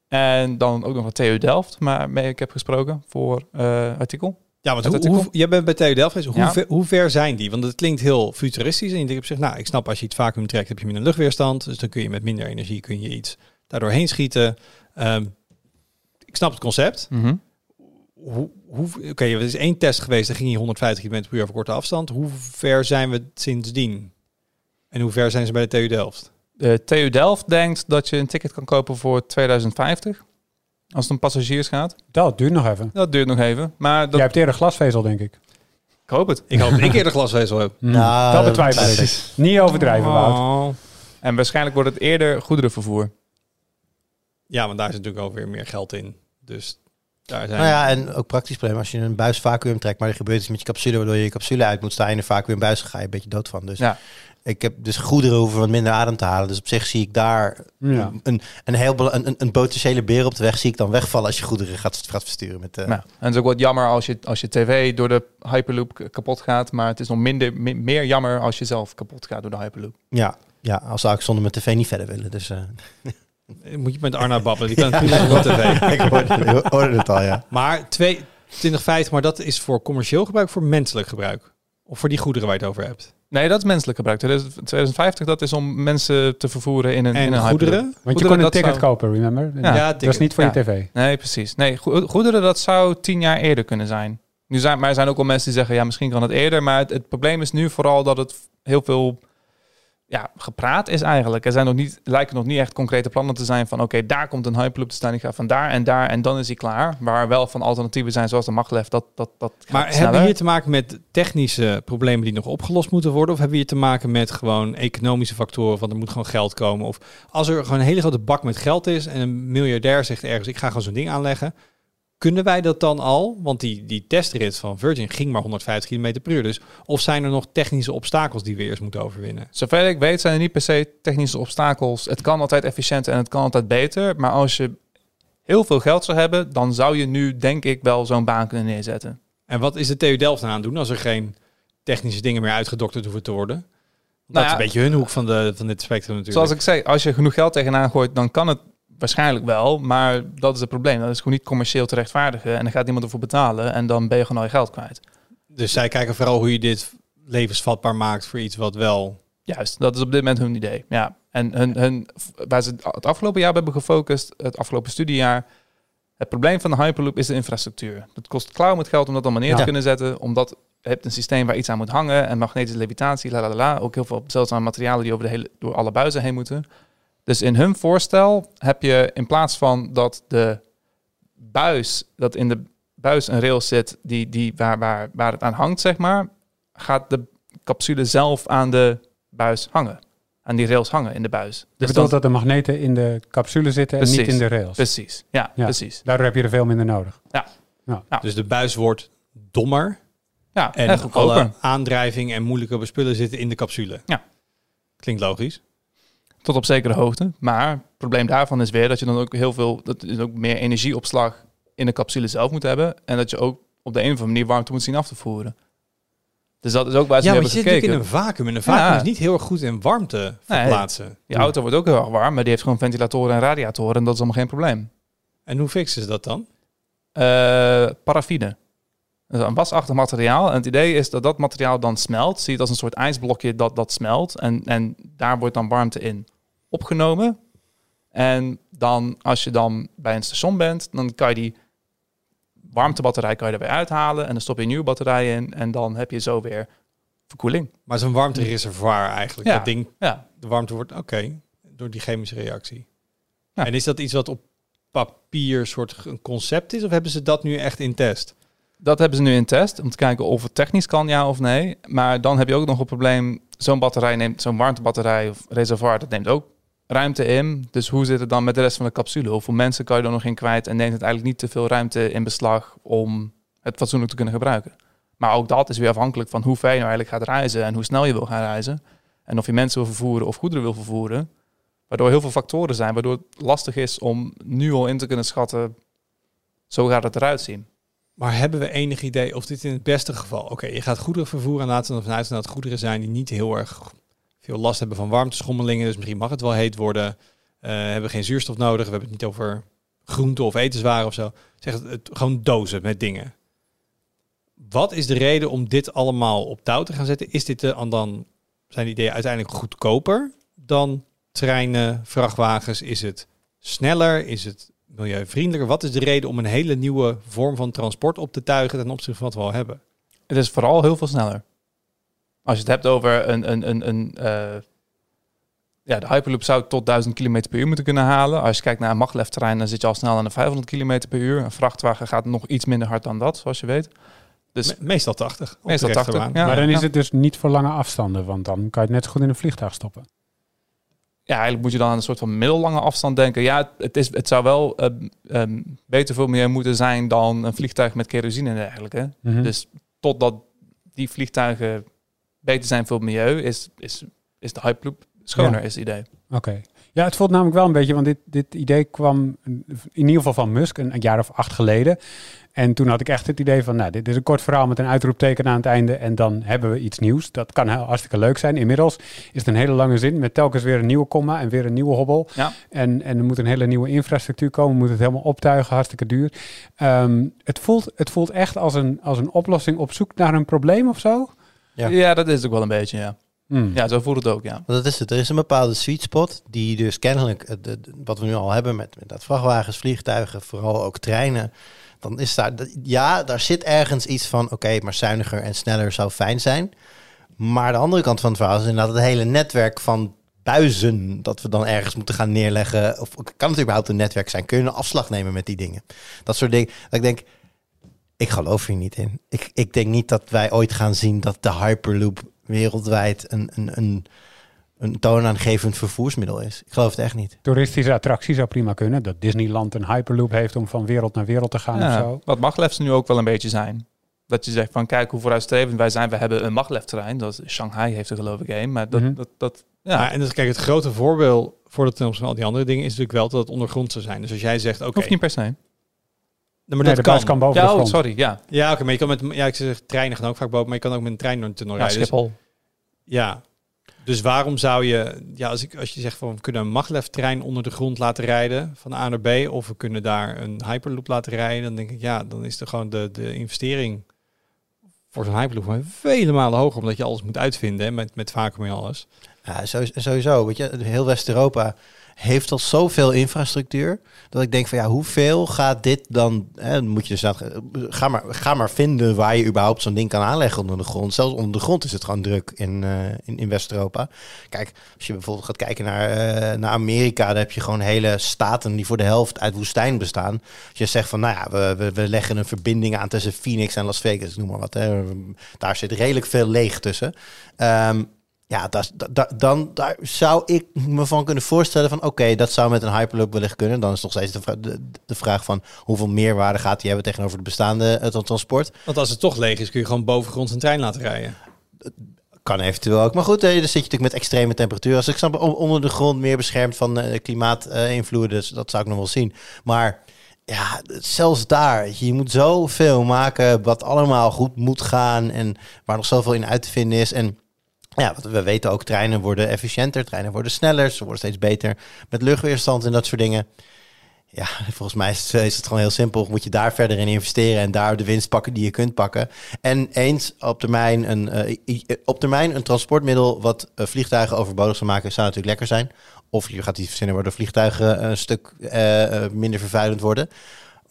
En dan ook nog wat TU Delft, waarmee ik heb gesproken voor eh, artikel. Ja, want hoe, jij bent bij TU Delft geweest. Hoe, Ja. ver, hoe ver zijn die? Want het klinkt heel futuristisch. En je denkt op zich, nou, ik snap als je het vacuüm trekt, heb je minder luchtweerstand. Dus dan kun je met minder energie kun je iets daardoor heen schieten. Ehm, ik snap het concept. Hoe, hoe, Oké, er is één test geweest, daar ging je 150 km per uur over korte afstand. Hoe ver zijn we sindsdien? En hoe ver zijn ze bij de TU Delft? De TU Delft denkt dat je een ticket kan kopen voor 2050. Als het om passagiers gaat. Dat duurt nog even. Dat duurt nog even. Maar dat, Jij hebt eerder glasvezel, denk ik. ik hoop het. Ik hoop dat ik eerder glasvezel heb. Nou, dat betwijfel ik. precies. Niet overdrijven, Wout. Oh. En waarschijnlijk wordt het eerder goederenvervoer. Ja, want daar is natuurlijk ook weer meer geld in. Dus daar zijn... Nou ja, en ook praktisch probleem. Als je een buis vacuüm trekt, maar er gebeurt iets met je capsule, waardoor je je capsule uit moet staan in een vacuümbuis, ga je een beetje dood van. Dus Ja. ik heb dus goederen hoeven wat minder adem te halen. Dus op zich zie ik daar Ja. een, een heel een, een, potentiële beer op de weg zie ik dan wegvallen als je goederen gaat, gaat versturen. Met, eh, Nou, en het is ook wat jammer als je, als je tv door de Hyperloop kapot gaat. Maar het is nog minder, mi- meer jammer als je zelf kapot gaat door de Hyperloop. ja, ja, als zou ik zonder mijn tv niet verder willen. Dus eh, Moet je met Arna babbelen, die kan prima op tv. ik hoorde, het al, ja. Maar twee- 2050, maar dat is voor commercieel gebruik, voor menselijk gebruik. Of voor die goederen waar je het over hebt. Nee, dat is menselijk gebruik. 2050 dat is om mensen te vervoeren in een, in En een Hyperloop. goederen? Want je kon een ticket zou- kopen, remember? Ja. Ja, dat is niet voor Ja. je tv. Nee, precies. Nee, go- goederen dat zou tien jaar eerder kunnen zijn. Nu zijn, maar er zijn ook wel mensen die zeggen, ja, misschien kan het eerder. Maar het, het probleem is nu vooral dat het heel veel ja, gepraat is eigenlijk. Er zijn nog niet, lijken nog niet echt concrete plannen te zijn van oké, daar komt een Hyperloop te staan, die gaat van daar en daar en dan is hij klaar. Waar wel van alternatieven zijn zoals de maglev, dat, dat, dat Maar hebben we hier te maken met technische problemen die nog opgelost moeten worden? Of hebben we hier te maken met gewoon economische factoren van er moet gewoon geld komen? Of als er gewoon een hele grote bak met geld is en een miljardair zegt ergens ik ga gewoon zo'n ding aanleggen. Kunnen wij dat dan al? Want die, die testrit van Virgin ging maar 150 km per uur. Dus of zijn er nog technische obstakels die we eerst moeten overwinnen? Zover ik weet zijn er niet per se technische obstakels. Het kan altijd efficiënter en het kan altijd beter. Maar als je heel veel geld zou hebben, dan zou je nu denk ik wel zo'n baan kunnen neerzetten. En wat is de TU Delft aan doen als er geen technische dingen meer uitgedokterd hoeven te worden? Dat Nou is ja, een beetje hun hoek van, de, van dit spectrum natuurlijk. Zoals ik zei, als je genoeg geld tegenaan gooit, dan kan het waarschijnlijk wel. Maar dat is het probleem. Dat is gewoon niet commercieel te rechtvaardigen. En dan gaat niemand ervoor betalen. En dan ben je gewoon al je geld kwijt. Dus zij kijken vooral hoe je dit levensvatbaar maakt voor iets wat wel... Juist, dat is op dit moment hun idee. Ja. En hun, hun, waar ze het afgelopen jaar hebben gefocust, het afgelopen studiejaar. Het probleem van de Hyperloop is de infrastructuur. Het kost klauw met geld om dat allemaal neer te Ja. kunnen zetten. Omdat je hebt een systeem waar iets aan moet hangen. En magnetische levitatie, la la la, la. Ook heel veel zeldzame materialen die over de hele, door alle buizen heen moeten. Dus in hun voorstel heb je in plaats van dat de buis, dat in de buis een rail zit die, die, waar, waar, waar het aan hangt, zeg maar, gaat de capsule zelf aan de buis hangen. Aan die rails hangen in de buis. Je Dus bedoelt dan, dat de magneten in de capsule zitten en niet in de rails. precies, ja, Ja. precies. Daardoor heb je er veel minder nodig. Dus de buis wordt dommer Ja, en, alle aandrijving en moeilijke bespullen zitten in de capsule. Ja. Klinkt logisch. Tot op zekere hoogte. Maar het probleem daarvan is weer dat je dan ook heel veel, dat is ook meer energieopslag in de capsule zelf moet hebben. En dat je ook op de een of andere manier warmte moet zien af te voeren. Dus dat is ook waar ze Ja, nu maar je hebben zit natuurlijk gekeken. in een vacuüm. En een vacuüm Ja. is niet heel erg goed in warmte verplaatsen. Je auto wordt ook heel erg warm, maar die heeft gewoon ventilatoren en radiatoren. En dat is allemaal geen probleem. En hoe fixen ze dat dan? Eh paraffine. Dat is een wasachtig materiaal. En het idee is dat dat materiaal dan smelt. Zie je het als een soort ijsblokje dat, dat smelt. En, en daar wordt dan warmte in opgenomen. En dan, als je dan bij een station bent, dan kan je die warmtebatterij kan je erbij uithalen. En dan stop je een nieuwe batterij in. En dan heb je zo weer verkoeling. Maar zo'n warmtereservoir eigenlijk. Ja. Dat ding, Ja, de warmte wordt, oké, door die chemische reactie. Ja. En is dat iets wat op papier soort een concept is? Of hebben ze dat nu echt in test? dat hebben ze nu in test. Om te kijken of het technisch kan, ja of nee. Maar dan heb je ook nog een probleem. Zo'n batterij neemt, zo'n warmtebatterij of reservoir, dat neemt ook ruimte in. Dus hoe zit het dan met de rest van de capsule? Hoeveel mensen kan je er nog in kwijt? En neemt het eigenlijk niet te veel ruimte in beslag om het fatsoenlijk te kunnen gebruiken? Maar ook dat is weer afhankelijk van hoe ver je nou eigenlijk gaat reizen en hoe snel je wil gaan reizen. En of je mensen wil vervoeren of goederen wil vervoeren. Waardoor heel veel factoren zijn, waardoor het lastig is om nu al in te kunnen schatten, zo gaat het eruit zien. Maar hebben we enig idee of dit in het beste geval... Oké, je gaat goederen vervoeren en laten we ervan uit dat goederen zijn... die niet heel erg veel last hebben van warmteschommelingen. Dus misschien mag het wel heet worden. Eh hebben geen zuurstof nodig. We hebben het niet over groente of etenswaren of zo. Zeg het, gewoon dozen met dingen. Wat is de reden om dit allemaal op touw te gaan zetten? Is dit de, dan zijn ideeën uiteindelijk goedkoper dan treinen, vrachtwagens? Is het sneller? Is het milieuvriendelijker? Wat is de reden om een hele nieuwe vorm van transport op te tuigen ten opzichte van wat we al hebben? Het is vooral heel veel sneller. Als je het hebt over een, een, een, een eh, ja, de Hyperloop zou tot 1000 km per uur moeten kunnen halen. Als je kijkt naar een maglev terrein, dan zit je al snel aan de 500 km per uur. Een vrachtwagen gaat nog iets minder hard dan dat, zoals je weet. Dus Me- meestal 80. op de meestal 80. rechterbaan. Ja, maar dan ja. is het dus niet voor lange afstanden, want dan kan je het net zo goed in een vliegtuig stoppen. Ja, eigenlijk moet je dan aan een soort van middellange afstand denken. Ja, het, is, het zou wel eh, ehm, beter voor milieu moeten zijn dan een vliegtuig met kerosine en dergelijke. Mhm. Dus totdat die vliegtuigen beter zijn voor het milieu, is, is, is de Hyperloop schoner, Ja. is het idee. Oké. Ja, het voelt namelijk wel een beetje, want dit, dit idee kwam in ieder geval van Musk een, een jaar of acht geleden. En toen had ik echt het idee van, nou, dit is een kort verhaal met een uitroepteken aan het einde en dan hebben we iets nieuws. Dat kan hartstikke leuk zijn. Inmiddels is het een hele lange zin met telkens weer een nieuwe komma en weer een nieuwe hobbel. Ja. En, en er moet een hele nieuwe infrastructuur komen, we moeten het helemaal optuigen, hartstikke duur. Ehm, het, voelt, het voelt echt als een, als een oplossing op zoek naar een probleem of zo. Ja. Ja. dat is het ook wel een beetje, ja. Hmm. Ja, zo voelt het ook, ja. Want dat is het. Er is een bepaalde sweet spot die dus kennelijk, de- de- wat we nu al hebben met, met dat vrachtwagens, vliegtuigen, vooral ook treinen. Dan is daar, ja, daar zit ergens iets van, oké, maar zuiniger en sneller zou fijn zijn. Maar de andere kant van het verhaal is inderdaad het hele netwerk van buizen dat we dan ergens moeten gaan neerleggen. Of kan het überhaupt een netwerk zijn? Kun je een afslag nemen met die dingen? Dat soort dingen. Dat ik denk, ik geloof hier niet in. Ik, ik denk niet dat wij ooit gaan zien dat de Hyperloop wereldwijd een, een, een, een toonaangevend vervoersmiddel is. Ik geloof het echt niet. Toeristische attractie zou prima kunnen. Dat Disneyland een Hyperloop heeft om van wereld naar wereld te gaan Ja, of zo. Wat maglefs nu ook wel een beetje zijn. Dat je zegt van kijk hoe vooruitstrevend wij zijn. We hebben een maglefterrein. Dat is- Shanghai heeft er geloof ik een. Maar dat, Mhm. dat, dat ja, Ja, en dus, kijk, het grote voorbeeld voor het ten opzichte van al die andere dingen is natuurlijk wel dat het ondergrond zou zijn. Dus als jij zegt, oké, hoeft niet per se. Maar Nee, dat de kan. kan boven de oh, grond. sorry. Ja, Ja, oké, maar je kan met, ja, ik zeg treinen gaan ook vaak boven, maar je kan ook met een trein door een tunnel ja rijden. Dus- Schiphol. ja. Dus waarom zou je, ja, als, ik, als je zegt van we kunnen een maglev-trein onder de grond laten rijden van A naar B, of we kunnen daar een hyperloop laten rijden, dan denk ik ja, dan is er gewoon de, de investering voor zo'n hyperloop gewoon vele malen hoger, omdat je alles moet uitvinden hè, met, met vacuüm en alles. Ja, sowieso, sowieso. Weet je, heel West-Europa heeft al zoveel infrastructuur. Dat ik denk van ja, hoeveel gaat dit dan? Hè, moet je dus ga, maar, ga maar vinden waar je überhaupt zo'n ding kan aanleggen onder de grond. Zelfs onder de grond is het gewoon druk in, eh, in, in West-Europa. Kijk, als je bijvoorbeeld gaat kijken naar, eh, naar Amerika, dan heb je gewoon hele staten die voor de helft uit woestijn bestaan. Als je zegt van nou ja, we, we, leggen een verbinding aan tussen Phoenix en Las Vegas, noem maar wat. Daar zit redelijk veel leeg tussen. Ehm, ja, dat, dat, dan daar zou ik me van kunnen voorstellen van oké, dat zou met een Hyperloop wellicht kunnen. Dan is nog steeds de, vra- de, de vraag van hoeveel meerwaarde gaat die hebben tegenover het bestaande uh, transport. Want als het toch leeg is, kun je gewoon bovengronds een trein laten rijden. Kan eventueel ook. Maar goed, eh, dan zit je natuurlijk met extreme temperatuur. Als ik snap on- onder de grond meer beschermd van uh, klimaatinvloeden, dus dat zou ik nog wel zien. Maar ja, zelfs daar, je moet zoveel maken wat allemaal goed moet gaan en waar nog zoveel in uit te vinden is. En ja, wat we weten ook, treinen worden efficiënter, treinen worden sneller, ze worden steeds beter met luchtweerstand en dat soort dingen. Ja, volgens mij is het, is het gewoon heel simpel. Moet je daar verder in investeren en daar de winst pakken die je kunt pakken. En eens op termijn een, uh, op termijn een transportmiddel wat uh, vliegtuigen overbodig zou maken, zou natuurlijk lekker zijn. Of je gaat iets verzinnen waardoor vliegtuigen een stuk minder vervuilend worden.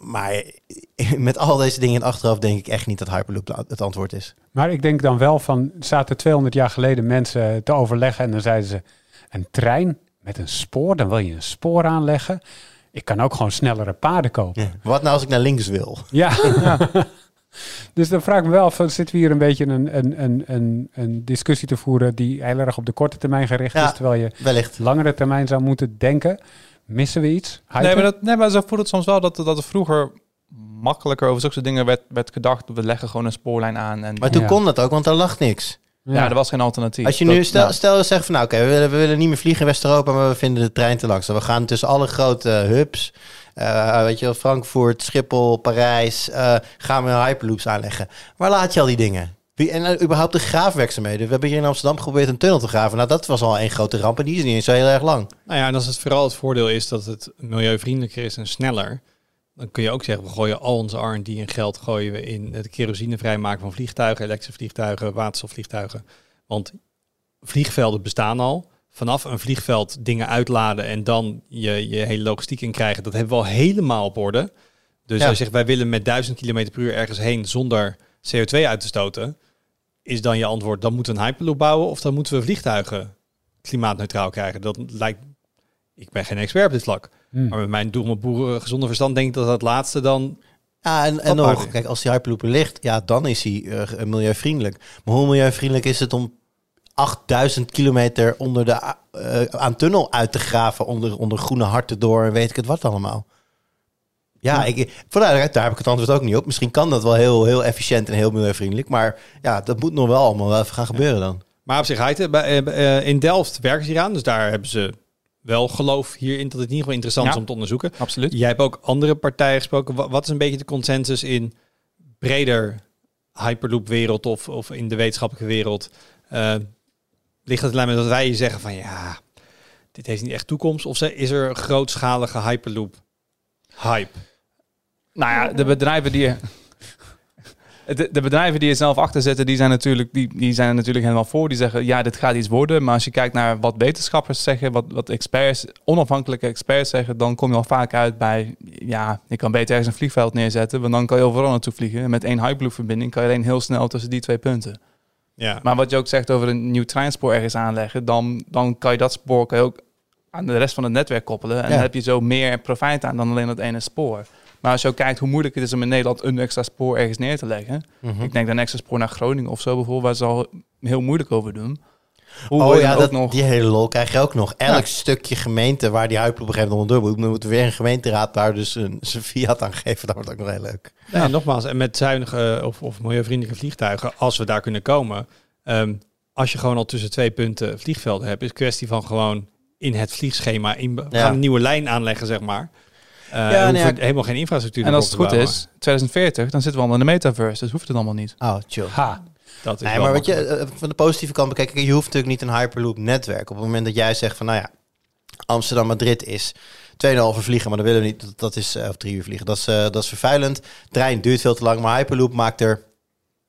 Maar met al deze dingen in achterhoofd denk ik echt niet dat Hyperloop het antwoord is. Maar ik denk dan wel van, zaten 200 jaar geleden mensen te overleggen en dan zeiden ze, een trein met een spoor, dan wil je een spoor aanleggen. Ik kan ook gewoon snellere paarden kopen. Ja. Wat nou als ik naar links wil? Ja. ja. dus dan vraag ik me wel, van, zitten we hier een beetje een, een, een, een, een discussie te voeren die heel erg op de korte termijn gericht Ja, is, terwijl je Wellicht. langere termijn zou moeten denken. Missen we iets? Nee maar, dat, nee, maar zo voelt het soms wel dat, dat er vroeger makkelijker over zulke dingen werd, werd gedacht. We leggen gewoon een spoorlijn aan. En Maar toen Ja. kon dat ook, want er lag niks. ja. er was geen alternatief. Als je Dat- nu, stel, ja. stel je zegt van nou oké, we, willen, we willen niet meer vliegen in West-Europa, maar we vinden de trein te langzaam. We gaan tussen alle grote hubs, eh, weet je wel, Frankfurt, Schiphol, Parijs, eh, gaan we Hyperloops aanleggen. Waar laat je al die dingen? Wie, en uh, überhaupt de graafwerkzaamheden. We hebben hier in Amsterdam geprobeerd een tunnel te graven. Nou, dat was al één grote ramp en die is niet eens zo heel erg lang. Nou ja, en als het vooral het voordeel is dat het milieuvriendelijker is en sneller, dan kun je ook zeggen, we gooien al onze R&D en geld gooien we in het kerosine vrijmaken van vliegtuigen, elektrische vliegtuigen, waterstofvliegtuigen. Want vliegvelden bestaan al. Vanaf een vliegveld dingen uitladen en dan je, je hele logistiek in krijgen, dat hebben we al helemaal op orde. Dus Ja. als je zegt, wij willen met 1000 km per uur ergens heen zonder CO2 uit te stoten, is dan je antwoord, dan moeten we een Hyperloop bouwen of dan moeten we vliegtuigen klimaatneutraal krijgen. Dat lijkt, ik ben geen expert op dit vlak, Hmm. maar met mijn domme boeren gezonde verstand denk ik dat dat laatste dan... Ja, en, en nog, kijk, als die Hyperloop er ligt, ja, dan is hij eh, milieuvriendelijk. Maar hoe milieuvriendelijk is het om 8000 kilometer onder de eh, aan tunnel uit te graven, onder, onder groene harten door en weet ik het wat allemaal? Ja, ik, voor de duidelijkheid, daar heb ik het antwoord ook niet op. Misschien kan dat wel heel, heel efficiënt en heel milieuvriendelijk. Maar ja, dat moet nog wel allemaal wel even gaan gebeuren dan. Maar op zich, eh, eh, in Delft werken ze hier aan, dus daar hebben ze wel geloof hierin dat het in ieder geval interessant Ja. is om te onderzoeken. Absoluut. Jij hebt ook andere partijen gesproken. Wa- Wat is een beetje de consensus in breder Hyperloop-wereld of, of in de wetenschappelijke wereld? Eh, ligt het alleen maar dat wij zeggen van ja, dit heeft niet echt toekomst? Of ze- is er een grootschalige Hyperloop-hype? Nou ja, de bedrijven die je... De, de bedrijven die er zelf achter zitten, die zijn, natuurlijk, die, die zijn er natuurlijk helemaal voor. Die zeggen, ja, dit gaat iets worden. Maar als je kijkt naar wat wetenschappers zeggen, wat, wat experts, onafhankelijke experts zeggen, dan kom je al vaak uit bij, ja, je kan beter ergens een vliegveld neerzetten, want dan kan je overal naartoe vliegen. En met één Hyperloop-verbinding kan je alleen heel snel tussen die twee punten. Ja. Maar wat je ook zegt over een nieuw treinspoor ergens aanleggen, dan, dan kan je dat spoor kan je ook aan de rest van het netwerk koppelen. En Ja. dan heb je zo meer profijt aan dan alleen dat ene spoor. Maar als je ook kijkt hoe moeilijk het is om in Nederland een extra spoor ergens neer te leggen. Mhm. Ik denk dat een extra spoor naar Groningen of zo bijvoorbeeld, waar ze al heel moeilijk over doen. Hoe Oh je ja, dan dat, nog... die hele lol krijg je ook nog. Elk Ja. stukje gemeente waar die Hyperloop op een gegeven moment onder moet, dan moet er weer een gemeenteraad daar dus een, zijn fiat aan geven. Dat wordt ook nog heel leuk. Ja, nogmaals, en met zuinige of, of milieuvriendelijke vliegtuigen, als we daar kunnen komen. ehm, als je gewoon al tussen twee punten vliegvelden hebt, is het kwestie van gewoon in het vliegschema in, we Ja. gaan een nieuwe lijn aanleggen, zeg maar. Eh Ja, we nee, hoeven ja. helemaal geen infrastructuur En als het goed is, 2040, dan zitten we al in de metaverse, dus hoeft het allemaal niet. Oh, chill. Ha. Dat is Nee, wel maar weet je, eh, van de positieve kant bekijken, je hoeft natuurlijk niet een Hyperloop netwerk. Op het moment dat jij zegt van, nou ja, Amsterdam-Madrid is 2,5 uur vliegen, maar dat willen we niet. Dat, dat is, eh, of drie uur vliegen. Dat is, eh, dat is vervuilend. Trein duurt veel te lang, maar Hyperloop maakt er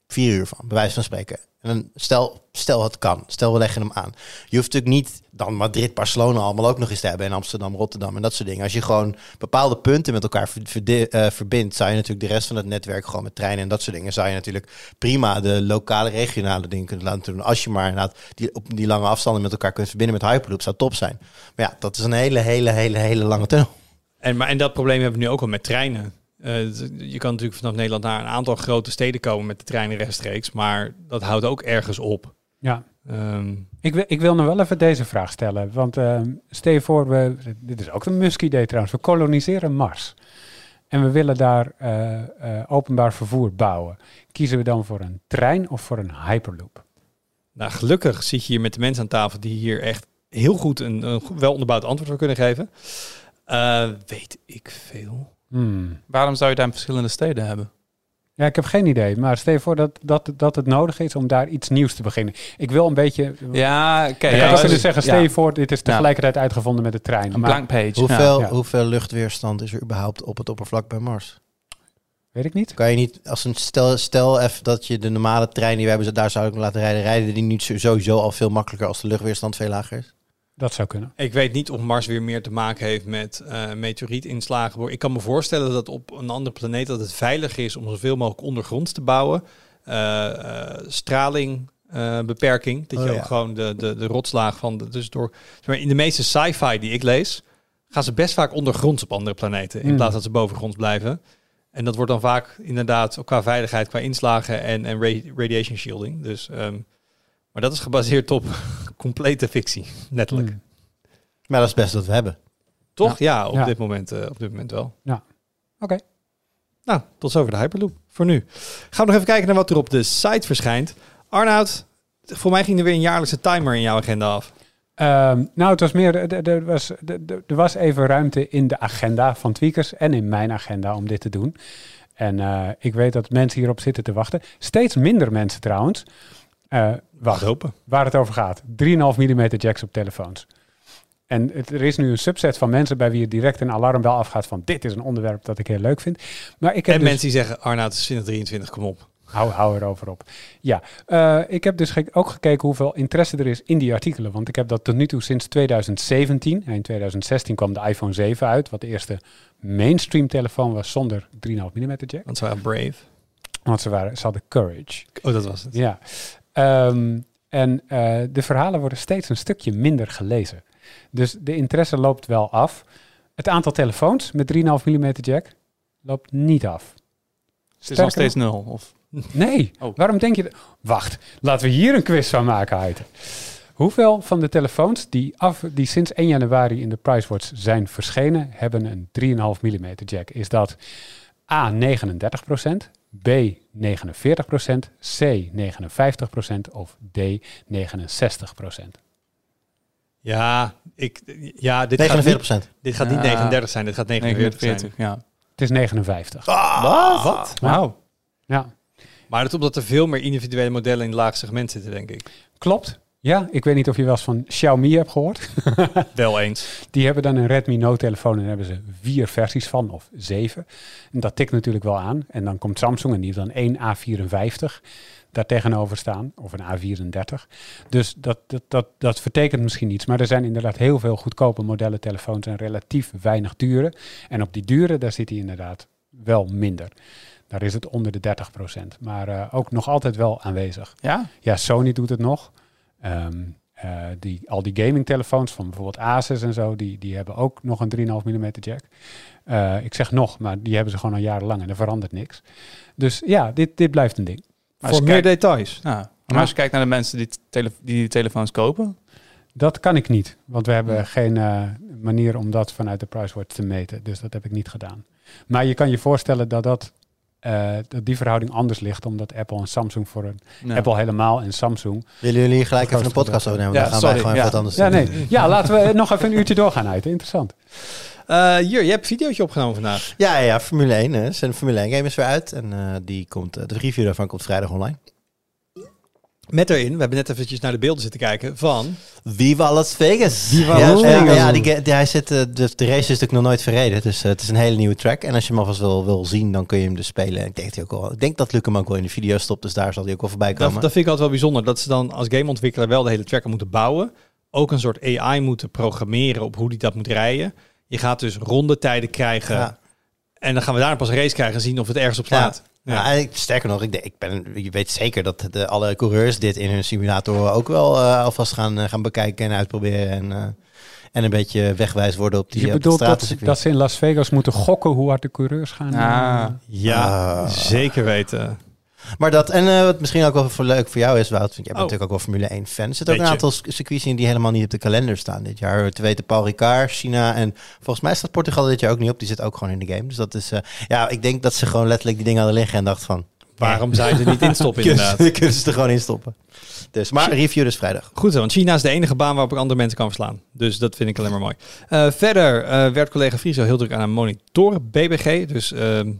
vier uur van, bij wijze van spreken. Dan stel, stel het kan, stel we leggen hem aan. Je hoeft natuurlijk niet dan Madrid, Barcelona allemaal ook nog eens te hebben en Amsterdam, Rotterdam en dat soort dingen. Als je gewoon bepaalde punten met elkaar eh, verbindt, zou je natuurlijk de rest van het netwerk gewoon met treinen en dat soort dingen, zou je natuurlijk prima de lokale, regionale dingen kunnen laten doen. Als je maar inderdaad die, op die lange afstanden met elkaar kunt verbinden met Hyperloop, zou top zijn. Maar ja, dat is een hele, hele, hele, hele lange tunnel. En, maar, en dat probleem hebben we nu ook al met treinen. Eh, je kan natuurlijk vanaf Nederland naar een aantal grote steden komen met de treinen rechtstreeks, maar dat houdt ook ergens op. Ja. Ehm, Ik wil, ik wil nog wel even deze vraag stellen. Want ehm, stel je voor, we, dit is ook een Musk-idee trouwens. We koloniseren Mars. En we willen daar eh, eh, openbaar vervoer bouwen. Kiezen we dan voor een trein of voor een hyperloop? Nou, gelukkig zit je hier met de mensen aan tafel die hier echt heel goed een, een wel onderbouwd antwoord voor kunnen geven. Weet ik veel. Hmm. Waarom zou je daar in verschillende steden hebben? Ja, ik heb geen idee. Maar stel je voor dat, dat, dat het nodig is om daar iets nieuws te beginnen. Ik wil een beetje... Ja, oké. ik ja, zou dus- kunnen zeggen, stel ja, je voor, dit is tegelijkertijd uitgevonden met de trein. Een blank page. Hoeveel, ja. hoeveel luchtweerstand is er überhaupt op het oppervlak bij Mars? weet ik niet. Kan je niet, als een stel, stel even dat je de normale trein die we hebben, daar zou ik laten rijden, rijden die niet sowieso al veel makkelijker als de luchtweerstand veel lager is? Dat zou kunnen. Ik weet niet of Mars weer meer te maken heeft met eh meteorietinslagen. Ik kan me voorstellen dat op een andere planeet dat het veilig is om zoveel mogelijk ondergronds te bouwen. Eh, eh, straling. beperking. Dat Oh, je ja. ook gewoon de, de, de rotslaag van de, dus door. Maar in de meeste sci-fi die ik lees, gaan ze best vaak ondergronds op andere planeten. In Hmm. plaats dat ze bovengronds blijven. En dat wordt dan vaak inderdaad ook qua veiligheid, qua inslagen en, en ra- radiation shielding. Dus, ehm, maar dat is gebaseerd op complete fictie, letterlijk. Hmm. Maar dat is best wat we hebben. Toch? Ja, op, Ja. Dit moment, eh, op dit moment wel. Ja. Oké. Nou, tot zover de Hyperloop voor nu. Gaan we nog even kijken naar wat er op de site verschijnt. Arnoud, voor mij ging er weer een jaarlijkse timer in jouw agenda af. Ehm, nou, het was meer, er- was, er- was even ruimte in de agenda van Tweakers en in mijn agenda om dit te doen. En eh, ik weet dat mensen hierop zitten te wachten. Steeds minder mensen trouwens. Eh, wacht, waar het over gaat. 3,5 mm jacks op telefoons. En het, er is nu een subset van mensen bij wie het direct een alarmbel afgaat van dit is een onderwerp dat ik heel leuk vind. Maar ik heb En dus- mensen die zeggen, Arnoud, is 2023, kom op. Hou, hou erover op. Ja, eh, ik heb dus ge- ook gekeken hoeveel interesse er is in die artikelen. Want ik heb dat tot nu toe sinds 2017. En in 2016 kwam de iPhone 7 uit, wat de eerste mainstream telefoon was zonder 3,5 mm jack. Want ze waren brave. Want ze, waren, ze hadden courage. Oh, dat was het. Ja. Ehm, en eh, de verhalen worden steeds een stukje minder gelezen. Dus de interesse loopt wel af. Het aantal telefoons met 3,5 mm jack loopt niet af. Het is nog steeds nul. Of, Nee, Oh. waarom denk je... dat? Wacht, laten we hier een quiz van maken. Hoeveel van de telefoons die, af, die sinds 1 januari in de Pricewatch zijn verschenen, hebben een 3,5 mm jack? Is dat A 39 B 49% C 59% of D 69% Ja, ik, ja dit, gaat 49 niet, procent. dit gaat niet Ja. 39 zijn, dit gaat 49, 49, zijn. ja. Het is 59. Wat? Wauw. Ja, Maar dat is omdat er veel meer individuele modellen in het laag segment zitten, denk ik. klopt. Ja, ik weet niet of je wel eens van Xiaomi hebt gehoord. Wel eens. Die hebben dan een Redmi Note-telefoon en daar hebben ze vier versies van, of zeven. En dat tikt natuurlijk wel aan. En dan komt Samsung en die heeft dan één A54 daar tegenover staan, of een A34. Dus dat, dat, dat, dat vertekent misschien iets. Maar er zijn inderdaad heel veel goedkope modellen telefoons en relatief weinig dure. En op die dure, daar zit hij inderdaad wel minder. Daar is het onder de 30%. Maar eh, ook nog altijd wel aanwezig. Ja? Ja, Sony doet het nog. Eh, die, al die gaming-telefoons van bijvoorbeeld Asus en zo, die, die hebben ook nog een 3,5 mm jack. Eh, ik zeg nog, maar die hebben ze gewoon al jarenlang en er verandert niks. Dus ja, dit, dit blijft een ding. Maar Voor meer kijkt- details. Maar als je kijkt naar de mensen die, tele die die telefoons kopen, Dat kan ik niet, want we hebben Ja. geen eh, manier om dat vanuit de PriceWatch te meten. Dus dat heb ik niet gedaan. Maar je kan je voorstellen dat, dat, eh, dat die verhouding anders ligt, omdat Apple en Samsung voor een Ja. Apple helemaal en Samsung. Willen jullie hier gelijk even een podcast over nemen? Ja, dan gaan sorry, wij gewoon ja. even wat anders Ja, doen. nee. ja, laten we nog even een uurtje doorgaan uit. Interessant. Eh, hier, je hebt een videootje opgenomen vandaag. Ja, ja, Formule 1. Hè. Zijn Formule 1 game is weer uit. En eh, die komt, eh, de review daarvan komt vrijdag online. Met erin, we hebben net eventjes naar de beelden zitten kijken van... Viva Las Vegas. Viva ja, Las ja, Vegas. Ja, die, die- hij zit, eh, de, de race is natuurlijk nog nooit verreden. Dus eh, het is een hele nieuwe track. En als je hem alvast wil, wil zien, dan kun je hem dus spelen. Ik denk, dat hij ook wel, ik denk dat Luc hem ook wel in de video stopt. Dus daar zal hij ook wel voorbij Dat, komen. dat vind ik altijd wel bijzonder. Dat ze dan als gameontwikkelaar wel de hele tracker moeten bouwen. Ook een soort AI moeten programmeren op hoe die dat moet rijden. Je gaat dus rondetijden krijgen. Ja. En dan gaan we daar pas een race krijgen en zien of het ergens op slaat. Ja. Ja, ik- sterker nog, ik, denk- ik ben, je weet zeker dat de, alle coureurs dit in hun simulator ook wel eh, alvast gaan, eh, gaan bekijken en uitproberen. En, eh, en een beetje wegwijs worden op die, je op de bedoelt dat, dat ze in Las Vegas moeten gokken hoe hard de coureurs gaan? Ah. Ja, Ah. zeker weten. Maar dat, en eh, wat misschien ook wel voor leuk voor jou is, Wout, want jij bent Oh. natuurlijk ook wel Formule 1 fan. Er zitten ook een aantal circuits in die helemaal niet op de kalender staan dit jaar. Te weten Paul Ricard, China en volgens mij staat Portugal dit jaar ook niet op. Die zit ook gewoon in de game. Dus dat is, eh, ja, ik denk dat ze gewoon letterlijk die dingen hadden liggen en dacht van... Waarom je er niet in stoppen inderdaad? Kunnen, kunnen ze er gewoon in stoppen. Dus, maar review dus vrijdag. Goed zo, want China is de enige baan waarop ik andere mensen kan verslaan. Dus dat vind ik alleen maar mooi. Eh, verder werd collega Friso heel druk aan een monitor BBG. Dus ehm,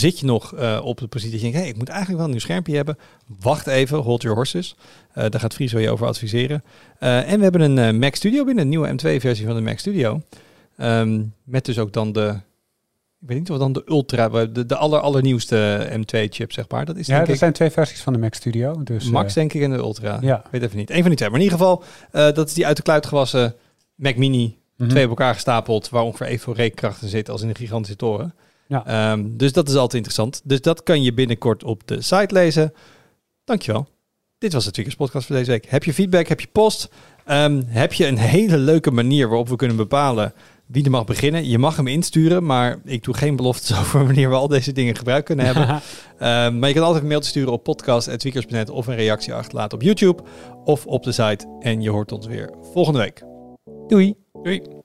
zit je nog eh, op de positie dat je denkt... Hey, ik moet eigenlijk wel een nieuw schermpje hebben. Wacht even, hold your horses. Eh, daar gaat Friso je over adviseren. Eh, en we hebben een Mac Studio binnen, een nieuwe M2-versie van de Mac Studio. Ehm, met dus ook dan de... Ik weet niet of dan de Ultra, de, de aller, allernieuwste M2-chip, zeg maar. Dat is Ja, er ik zijn twee versies van de Mac Studio. Dus, Max, denk ik, en de Ultra. ja. Ik weet even niet. Eén van die twee. Maar in ieder geval, dat is die uit de kluit gewassen Mac Mini. mhm. Twee op elkaar gestapeld, waar ongeveer evenveel rekenkrachten zitten als in een gigantische toren. Ja. Ehm, dus dat is altijd interessant. Dus dat kan je binnenkort op de site lezen. Dankjewel. Dit was de Tweakers podcast voor deze week. Heb je feedback? Heb je post? Ehm, heb je een hele leuke manier waarop we kunnen bepalen wie er mag beginnen? Je mag hem insturen, maar ik doe geen beloftes over wanneer we al deze dingen gebruikt kunnen hebben. Ehm, maar je kan altijd een mailtje sturen op podcast.tweakers.net of een reactie achterlaten op YouTube of op de site. En je hoort ons weer volgende week. Doei. Doei.